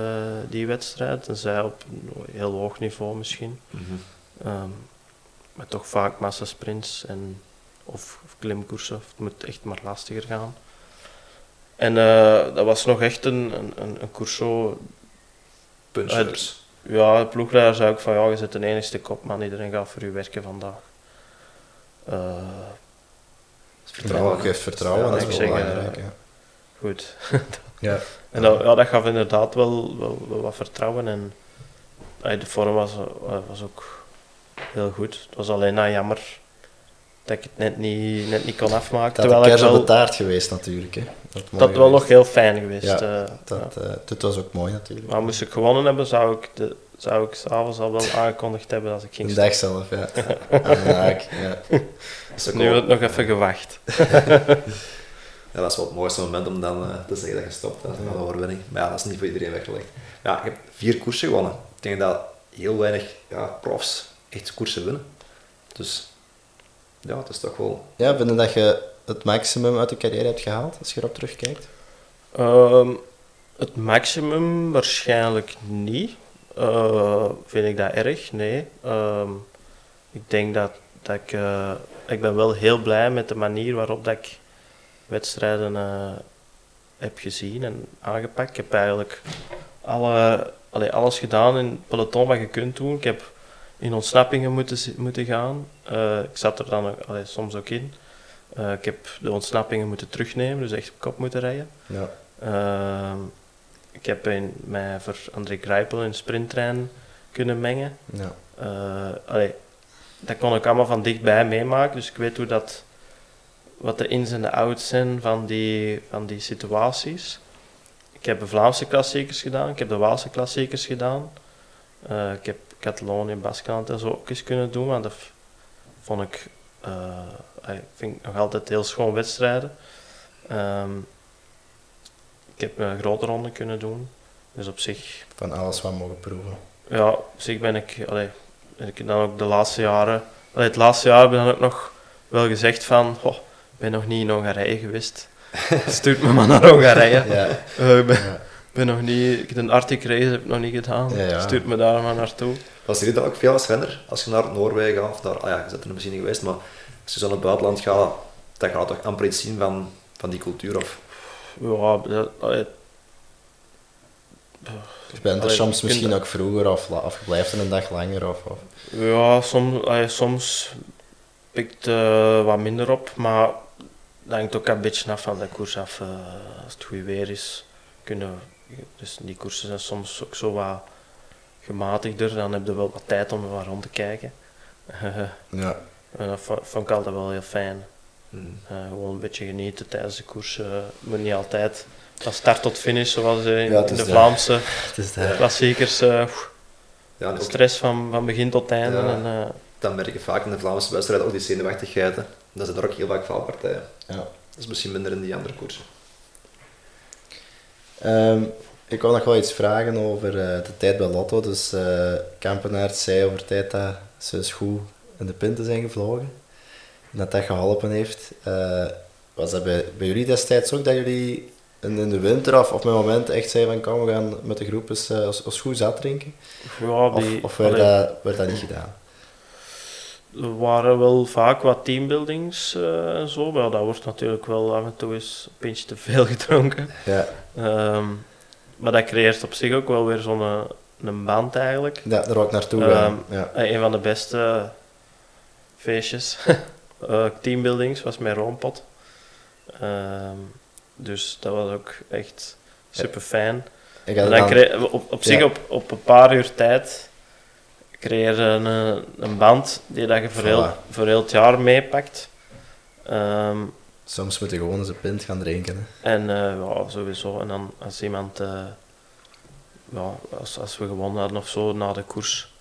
die wedstrijd. Tenzij op een heel hoog niveau misschien. Ehm, maar toch vaak massasprints en, of, of klimkoersen. Of het moet echt maar lastiger gaan. En eh, dat was nog echt een, een, een, een. Ja, de ploegleider zei ook van ja, je zit de enigste kopman, iedereen gaat voor u werken vandaag. Eh, Vertrouwen. Geeft vertrouwen, Ja, dat ik is wel zeg, belangrijk. Goed. Ja. En dat, ja, dat gaf inderdaad wel, wel, wel wat vertrouwen. En de vorm was, eh, was ook heel goed. Het was alleen nou jammer dat ik het net niet, net niet kon afmaken. Had terwijl een ik kers op de taart geweest natuurlijk. Hè. Dat, dat wel nog heel fijn geweest. Ja, eh, Dat, eh, dit was ook mooi natuurlijk. Maar moest ik gewonnen hebben, zou ik, de, zou ik s'avonds al wel aangekondigd hebben als ik ging De dag zelf, ja. Ja. Dat is ook Nu het nog even gewacht. Ja, dat is wel het mooiste moment om dan eh, te zeggen dat je stopt na de overwinning. Maar ja, dat is niet voor iedereen weggelegd. Ja, ik heb vier koersen gewonnen. Ik denk dat heel weinig ja, profs echt koersen winnen. Dus ja, het is toch wel... Ja, vind je dat je het maximum uit de carrière hebt gehaald, als je erop terugkijkt? Ehm, het maximum waarschijnlijk niet. Eh, vind ik dat erg? Nee. Ehm, ik denk dat, dat ik... eh, ik ben wel heel blij met de manier waarop dat ik wedstrijden eh, heb gezien en aangepakt. Ik heb eigenlijk alle, allee, alles gedaan in het peloton wat je kunt doen. Ik heb in ontsnappingen moeten, moeten gaan. Eh, ik zat er dan allee, soms ook in. Eh, ik heb de ontsnappingen moeten terugnemen, dus echt op kop moeten rijden. Ja. Ehm, ik heb in, mij voor André Grijpel in sprinttrein kunnen mengen. ja. Allee, dat kon ik allemaal van dichtbij meemaken, dus ik weet hoe dat, wat de ins en de outs zijn van die, van die situaties. Ik heb de Vlaamse klassiekers gedaan, ik heb de Waalse klassiekers gedaan. Eh, ik heb Catalonië, Baskeland en zo ook eens kunnen doen, want dat vond ik, eh, allee, ik vind nog altijd heel schoon wedstrijden. Ehm, ik heb een grote ronde kunnen doen, dus op zich Van alles wat mogen proeven. ja, op zich ben ik, allee, ben ik dan ook de laatste jaren, allee, het laatste jaar heb ik dan ook nog wel gezegd van, oh, ben nog niet in Hongarije geweest. Stuurt me maar naar Hongarije. Ja. Ik ben, Ja. ben nog niet, ik heb een Arctic race heb ik nog niet gedaan. Ja. Stuurt me daar maar naartoe. Was er dan ook veel als renner? Als je naar Noorwegen gaat, of naar... Ah ja, je bent er misschien niet geweest, maar als je zo naar het buitenland gaat, dan gaat je toch amper iets zien van, van die cultuur. Of... Ja, dat, allee, Je bent er soms misschien ook vroeger of, je blijft er een dag langer. Of, of. ja, soms, allee, soms pikt eh, wat minder op, maar dat hangt ook een beetje af van de koers af. eh, als het goed weer is, kunnen dus die koersen zijn soms ook zo wat gematigder, dan heb je wel wat tijd om er wat rond te kijken. Ja. en dat vo- vond ik altijd wel heel fijn. Hmm. Eh, gewoon een beetje genieten tijdens de koers. eh, moet niet altijd van start tot finish, zoals in, Ja, de Vlaamse klassiekers. Ja, stress van, van begin tot einde. Ja. En, dan merk je vaak in de Vlaamse wedstrijden ook die zenuwachtigheid. hè. Dat zijn er ook heel vaak valpartijen. ja. Dat is misschien minder in die andere koersen. Ehm, ik wil nog wel iets vragen over eh, de tijd bij Lotto. Dus eh Kampenaert zei over tijd dat ze eens goed in de pinten zijn gevlogen. En dat dat geholpen heeft. Eh, was dat bij, bij jullie destijds ook dat jullie in, in de winter of op een moment echt zeiden van kom we gaan met de groep eens, eh, eens, eens goed zat drinken? ja, Of, of werd, allee, dat, werd dat niet gedaan? Er waren wel vaak wat teambuildings eh, en zo, maar dat wordt natuurlijk wel af en toe eens een pintje te veel gedronken. Ja, Ehm, maar dat creëert op zich ook wel weer zo'n eh, een band eigenlijk. ja daar ik naartoe gaan. ja. Eh, een van de beste feestjes, eh, teambuildings, was met Roompot. Ehm, dus dat was ook echt super fijn. En dan dan, op, op zich Ja. op, op een paar uur tijd creëer een, eh, een band die dat je voor, heel, voor heel het jaar meepakt. Ehm, Soms moet je gewoon eens een pint gaan drinken. Hè. en eh, ja, sowieso. En dan als iemand, eh, ja, als, als we gewonnen hadden of zo na de koers,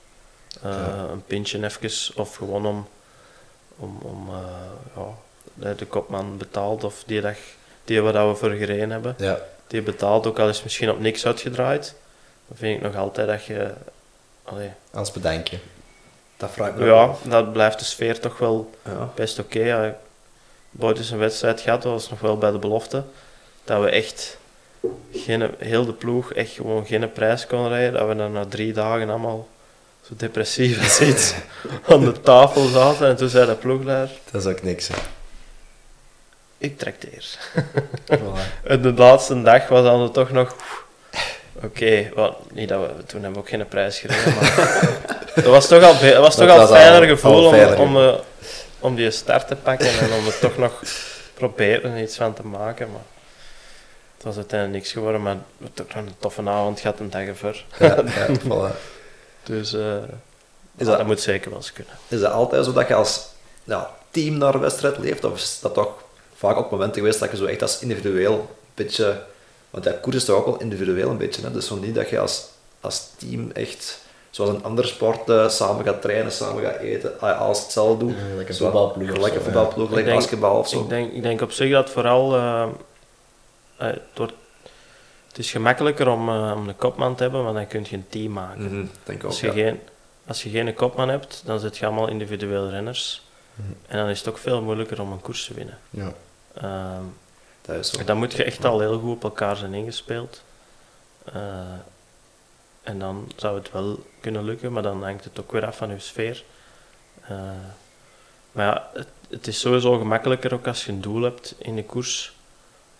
Ja. een pintje even, of gewoon om, om, om ja, de, de kopman betaald, of die, dag, die waar dat we voor gereden hebben, Ja, die betaalt, ook al is misschien op niks uitgedraaid, dan vind ik nog altijd dat je, allee, als bedenken. Dat vraag ik me ja, dat blijft de sfeer toch wel Ja. best oké. ja. Boyd is een wedstrijd gehad, dat was nog wel bij de belofte. Dat we echt geen, heel de ploeg echt gewoon geen prijs konden rijden. Dat we dan na drie dagen allemaal zo depressief als iets aan de tafel zaten. En toen zei de ploegleider, Dat is ook niks. Hè. ik trakteer. Voilà. En de laatste dag was dan toch nog... Oké, wel, niet dat we, toen hebben we ook geen prijs gereden, maar dat was toch al, het was toch Dat al was fijner al- gevoel al fijner om, om, eh, om die start te pakken en om er toch nog proberen iets van te maken. Maar het was uiteindelijk niks geworden, maar we hebben toch nog een toffe avond gehad een dag ervoor. Ja, ja, voilà. Dus eh, Is dat, dat- moet zeker wel eens kunnen. Is dat altijd zo dat je als ja, team naar een wedstrijd leeft? Of is dat toch vaak op momenten geweest dat je zo echt als individueel een beetje... Want ja, koers is toch ook wel individueel een beetje. Hè? Dus zo niet dat je als, als team echt, zoals een andere sport, eh, samen gaat trainen, samen gaat eten, ah, alles hetzelfde doet. Ja, like een Zo, voetbalploeg zo, voetbalploeg, basketbal of zo. Ik denk, ik denk op zich dat vooral... eh, eh, door, het is gemakkelijker om, om een kopman te hebben, want dan kun je een team maken. Mhm, denk ik ook, Als je, ja. geen, als je geen kopman hebt, dan zit je allemaal individueel renners. Mhm. En dan is het ook veel moeilijker om een koers te winnen. Ja. Ehm, Dat is zo. dan moet je echt al heel goed op elkaar zijn ingespeeld. Eh, en dan zou het wel kunnen lukken, maar dan hangt het ook weer af van je sfeer. Eh, maar ja, het, het is sowieso gemakkelijker ook als je een doel hebt in de koers.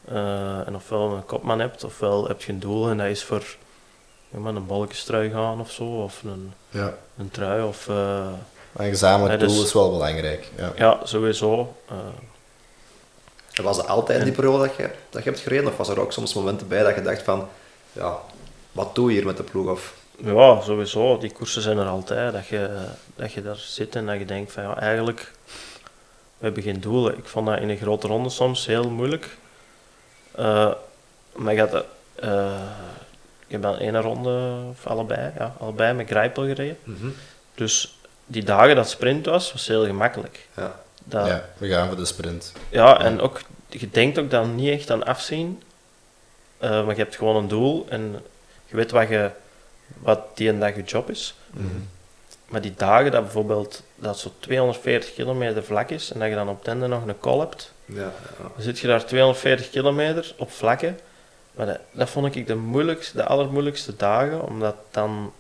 Eh, en ofwel een kopman hebt, ofwel heb je een doel en dat is voor maar een bolkenstrui gaan of zo, of een, ja. een trui. Of, Een gezamenlijk dus- doel is wel belangrijk. Ja. ja, sowieso. En Was het altijd in die periode dat je, dat je hebt gereden? Of was er ook soms momenten bij dat je dacht van, ja, wat doe je hier met de ploeg? Of, Ja, sowieso. Die koersen zijn er altijd. Dat je, dat je daar zit en dat je denkt van ja, eigenlijk, we hebben geen doelen. Ik vond dat in een grote ronde soms heel moeilijk. Eh, maar ik had, eh, ik heb dan één ronde, of allebei, ja, allebei met Grijpel gereden. Dus die dagen dat sprint was, was heel gemakkelijk. ja. Dat, ja. ja, we gaan voor de sprint. en ook, je denkt ook dan niet echt aan afzien. Eh, maar je hebt gewoon een doel en je weet wat, je, wat die en dag je job is. Mhm. Maar die dagen dat bijvoorbeeld dat zo 240 kilometer vlak is en dat je dan op het einde nog een call hebt, Ja, ja. dan zit je daar 240 kilometer op vlakken. Maar dat, dat vond ik de moeilijkste, de allermoeilijkste dagen, omdat dan...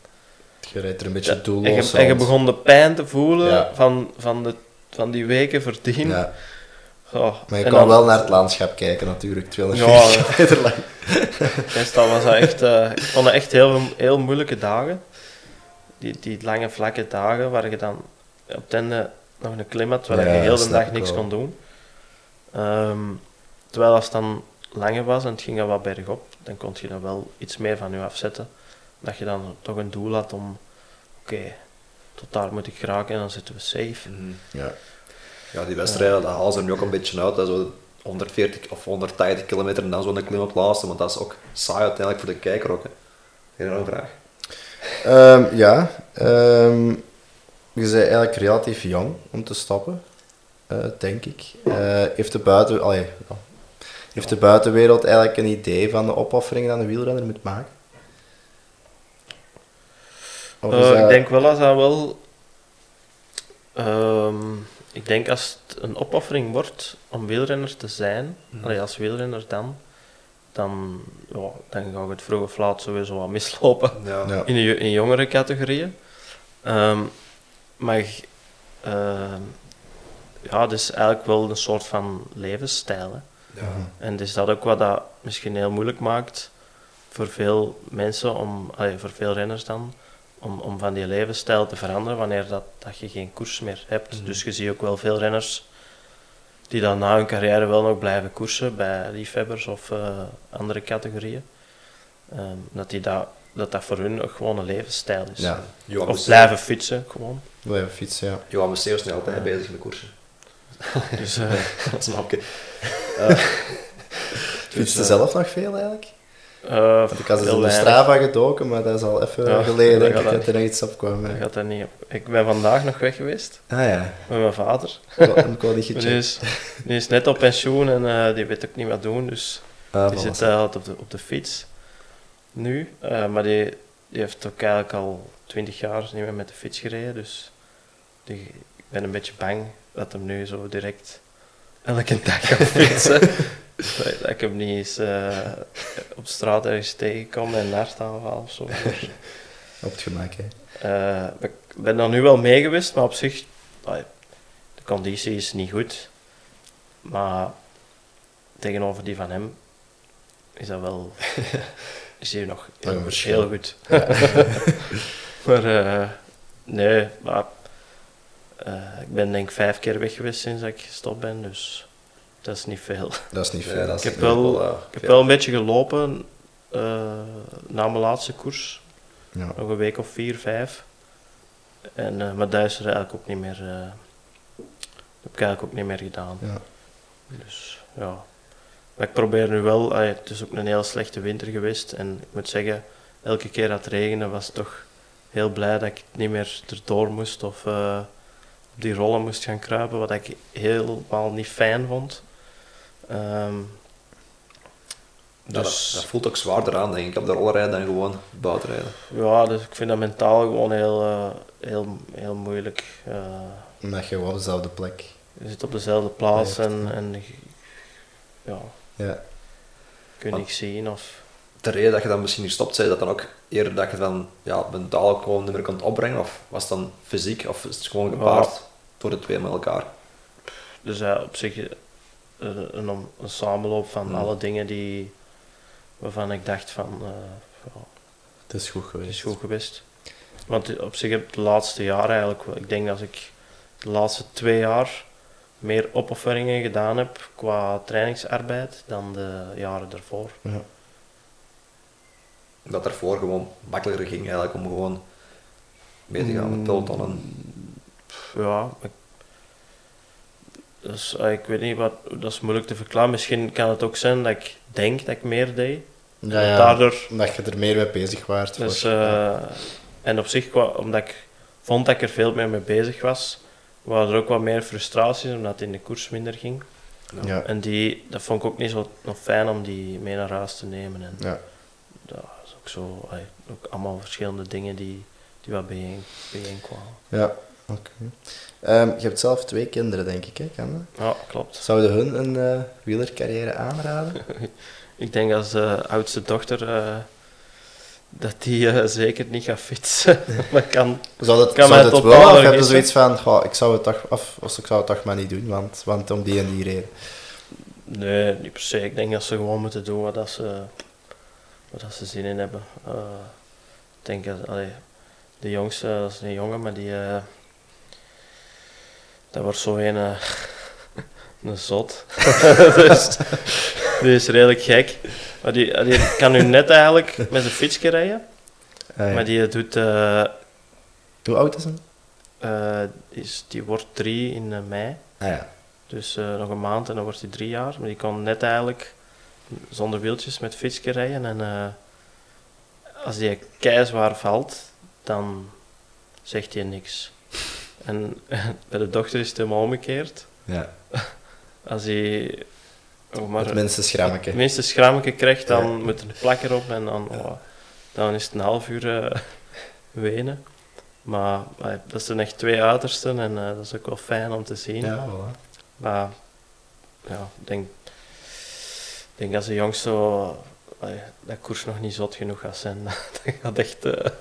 Je rijdt er een beetje Ja, doelloos en, je, en je begon de pijn te voelen Ja. van, van, de, van die weken verdien. Ja, Oh, maar je kan dan- wel naar het landschap kijken natuurlijk, 240 Ja, lang. Meestal was dat echt, eh, ik vond echt heel, heel moeilijke dagen. Die, die lange vlakke dagen waar je dan op het einde nog een klim had, waar Ja, je heel de dag ik niks kon doen. Ehm, terwijl als het dan langer was en het ging dan wat bergop, dan kon je dan wel iets meer van je afzetten. Dat je dan toch een doel had om, oké, tot daar moet ik geraken en dan zitten we safe. Mhm. Ja. ja, die wedstrijden, dat halen ze nu ook een beetje uit. hè, Zo 140 of 180 kilometer en dan zo'n klim op laatste, want dat is ook saai uiteindelijk voor de kijker ook. Hè. Heb je nog een vraag? Ehm, ja, ehm, je bent eigenlijk relatief jong om te stappen, eh, denk ik. Eh, heeft, de buiten, allee, heeft de buitenwereld eigenlijk een idee van de opofferingen die een wielrenner moet maken? Of is Eh, dat- Ik denk wel als dat wel. Ehm, ik denk als het een opoffering wordt om wielrenner te zijn, Mhm. allee, als wielrenner dan, dan, ja, dan ga ik het vroeg of laat sowieso wat mislopen Ja. Ja. in, de, in jongere categorieën. Ehm, maar ehm, ja, het is eigenlijk wel een soort van levensstijl. Hè. Ja. En dus dat ook wat dat misschien heel moeilijk maakt voor veel mensen, om, allee, voor veel renners dan, om, om van die levensstijl te veranderen wanneer dat, dat je geen koers meer hebt. Mhm. Dus je ziet ook wel veel renners die dan na hun carrière wel nog blijven koersen bij liefhebbers of eh, andere categorieën. Ehm, dat die dat dat dat voor hun ook gewoon een levensstijl is. Ja. Johan Of blijven fietsen, gewoon. Blijven fietsen, ja. Johan Museeuw is nu altijd bezig met koersen. Dus, eh, Dat snap ik. Fietste eh, zelf nog veel eigenlijk? Eh, ik had eens heel in de. Strava gedoken, maar dat is al even Ja, geleden dat denk ik dat dat er nog iets opkwam. Dat hè. gaat er niet op. Ik ben vandaag nog weg geweest Ah ja, met mijn vader. ik had niet Die is, die is net op pensioen en eh, die weet ook niet wat doen. Dus Ah, die zit uh, op, de, op de fiets nu. Eh, maar die, die heeft ook eigenlijk al twintig jaar niet meer met de fiets gereden. Dus die, ik ben een beetje bang dat hem nu zo direct elke dag gaat fietsen. Dat, dat ik hem niet eens eh, op straat ergens tegenkom en naast aanval of zo. Op het gemak, hè. Eh, ik ben er nu wel mee geweest, maar op zich, allee, de conditie is niet goed. Maar tegenover die van hem is dat wel, is hier nog heel, goed. maar eh, nee, maar ik ben denk ik vijf keer weg geweest sinds ik gestopt ben, dus dat is niet veel. Dat is niet Ja, veel. dat is Ik heb wel- eh, Ik heb wel een beetje gelopen eh, na mijn laatste koers. Ja. Nog een week of vier, vijf. En, eh, maar dat is er eigenlijk ook niet meer. eh, dat heb ik eigenlijk ook niet meer gedaan. Ja. Dus ja. Maar ik probeer nu wel. het is ook een heel slechte winter geweest. En ik moet zeggen, elke keer dat het regende was ik toch heel blij dat ik niet meer erdoor moest of eh, op die rollen moest gaan kruipen. Wat ik helemaal niet fijn vond. Ehm, Ja, dat, dus dat voelt ook zwaarder aan, denk ik, op de rollerrijden dan gewoon buiten rijden. ja, dus ik vind dat mentaal gewoon heel, eh, heel, heel moeilijk. eh, Omdat je gewoon op dezelfde plek. Je zit op dezelfde plaats Ja, en, en je- ja, Ja. kun je zien. Of, De reden dat je dan misschien niet stopt, zei dat dan ook eerder dat je dan ja, mentaal ook gewoon niet meer kunt opbrengen? Of was het dan fysiek? Of is het gewoon gepaard door de twee met elkaar? dus ja, op zich eh, een, een, een samenloop van Hmm. alle dingen die, waarvan ik dacht van, eh, ja, Het is goed het geweest. is goed geweest. Want op zich heb ik de laatste jaren eigenlijk, ik denk dat ik de laatste twee jaar meer opofferingen gedaan heb qua trainingsarbeid dan de jaren daarvoor. Ja. Dat ervoor gewoon makkelijker ging eigenlijk om gewoon mee te gaan met pelotonnen. Ja, ik, dus, eh, ik weet niet wat, dat is moeilijk te verklaren. Misschien kan het ook zijn dat ik denk dat ik meer deed. Ja, ja. Daardoor, Omdat je er meer mee bezig waart. dus, eh, en op zich, qua- omdat ik vond dat ik er veel meer mee bezig was, waren er ook wat meer frustraties, omdat het in de koers minder ging. ja. En die, dat vond ik ook niet zo nog fijn om die mee naar huis te nemen. En Ja. dat is ook zo, ook allemaal verschillende dingen die, die wat bijeen, bijeenkwamen. Ja, oké. Ehm, je hebt zelf twee kinderen, denk ik, hè? Kan dat? Ja, klopt. Zouden hun een eh, wielercarrière aanraden? Ik denk als de oudste dochter eh, dat die zeker niet gaat fietsen. maar kan, Zou dat, Kan zou dat totaal wel, of heb je vergissen. zoiets van, ik zou het toch, of, of ik zou het toch maar niet doen, want, want om die en die reden. nee, niet per se. Ik denk dat ze gewoon moeten doen wat dat ze, wat dat ze zin in hebben. Ik denk dat allee, de jongste, dat is een jongen, maar die. Dat wordt zo een. eh, een zot. dus, die is redelijk gek. Maar die, die kan nu net eigenlijk met zijn fietsje rijden. Ah. Maar die doet. eh, Hoe oud is hem? eh, is, die wordt drie in mei. Ah ja. Dus nog een maand en dan wordt hij drie jaar. Maar die kan net eigenlijk zonder wieltjes met fietsje rijden. En als die keizwaar valt, dan zegt hij niks. En bij de dochter is het helemaal omgekeerd. ja. Als hij oh, maar Het minste schrammeke. het minste schrammetje krijgt, dan Ja. moet er een plak erop en dan, oh, dan is het een half uur eh, wenen. Maar dat zijn echt twee uitersten en eh, dat is ook wel fijn om te zien. Ja, voilà. Maar ja, ik denk, denk als de jongste zo, dat koers nog niet zot genoeg gaat zijn, dan gaat echt eh,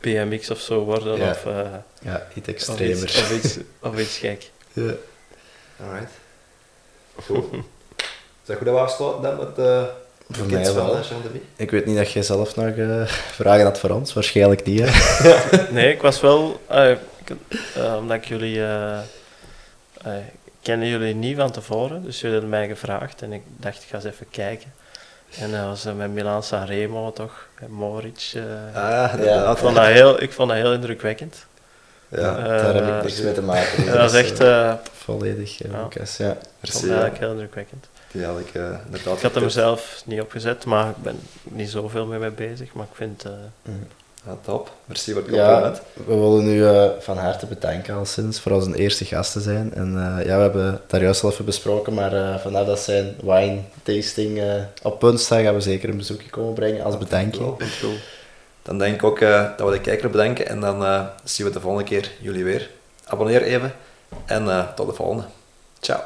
BMX of zo worden Ja. of, eh, Ja, iets of, extremer. iets, of, iets, of iets gek. Ja. Alright. Goed. Zeg goed dat we afsluiten dan met de Voor kids mij van wel. eh, de Vie? Ik weet niet dat jij zelf nog eh, vragen had voor ons. Waarschijnlijk niet, hè? Nee, ik was wel, eh, ik, eh, omdat ik jullie, eh eh, kende jullie niet van tevoren, dus jullie hadden mij gevraagd en ik dacht, ik ga eens even kijken. En dat was eh, met Milan Sanremo toch, en Moritz. eh. Ah, ik, inderdaad. vond dat heel, ik vond dat heel indrukwekkend. Ja, Eh, Daar heb ik niks mee te maken. Ja, dat is echt, volledig, ja. Lucas. Ja. ik vond dat ja. eigenlijk heel indrukwekkend. Die had ik eh, inderdaad Ik had hem zelf niet opgezet, maar ik ben niet zoveel mee mee bezig. Maar ik vind, eh, Top. Merci voor het Ja, compliment. we willen u eh, van harte bedanken al sinds voor onze eerste gast te zijn. En eh, ja, we hebben het daar juist al even besproken, maar eh, vanaf dat zijn wine tasting op punt staat, gaan we zeker een bezoekje komen brengen als bedanking. Goed. Dan denk ik ook dat we de kijker bedanken en dan zien we de volgende keer jullie weer. Abonneer even en tot de volgende. Ciao.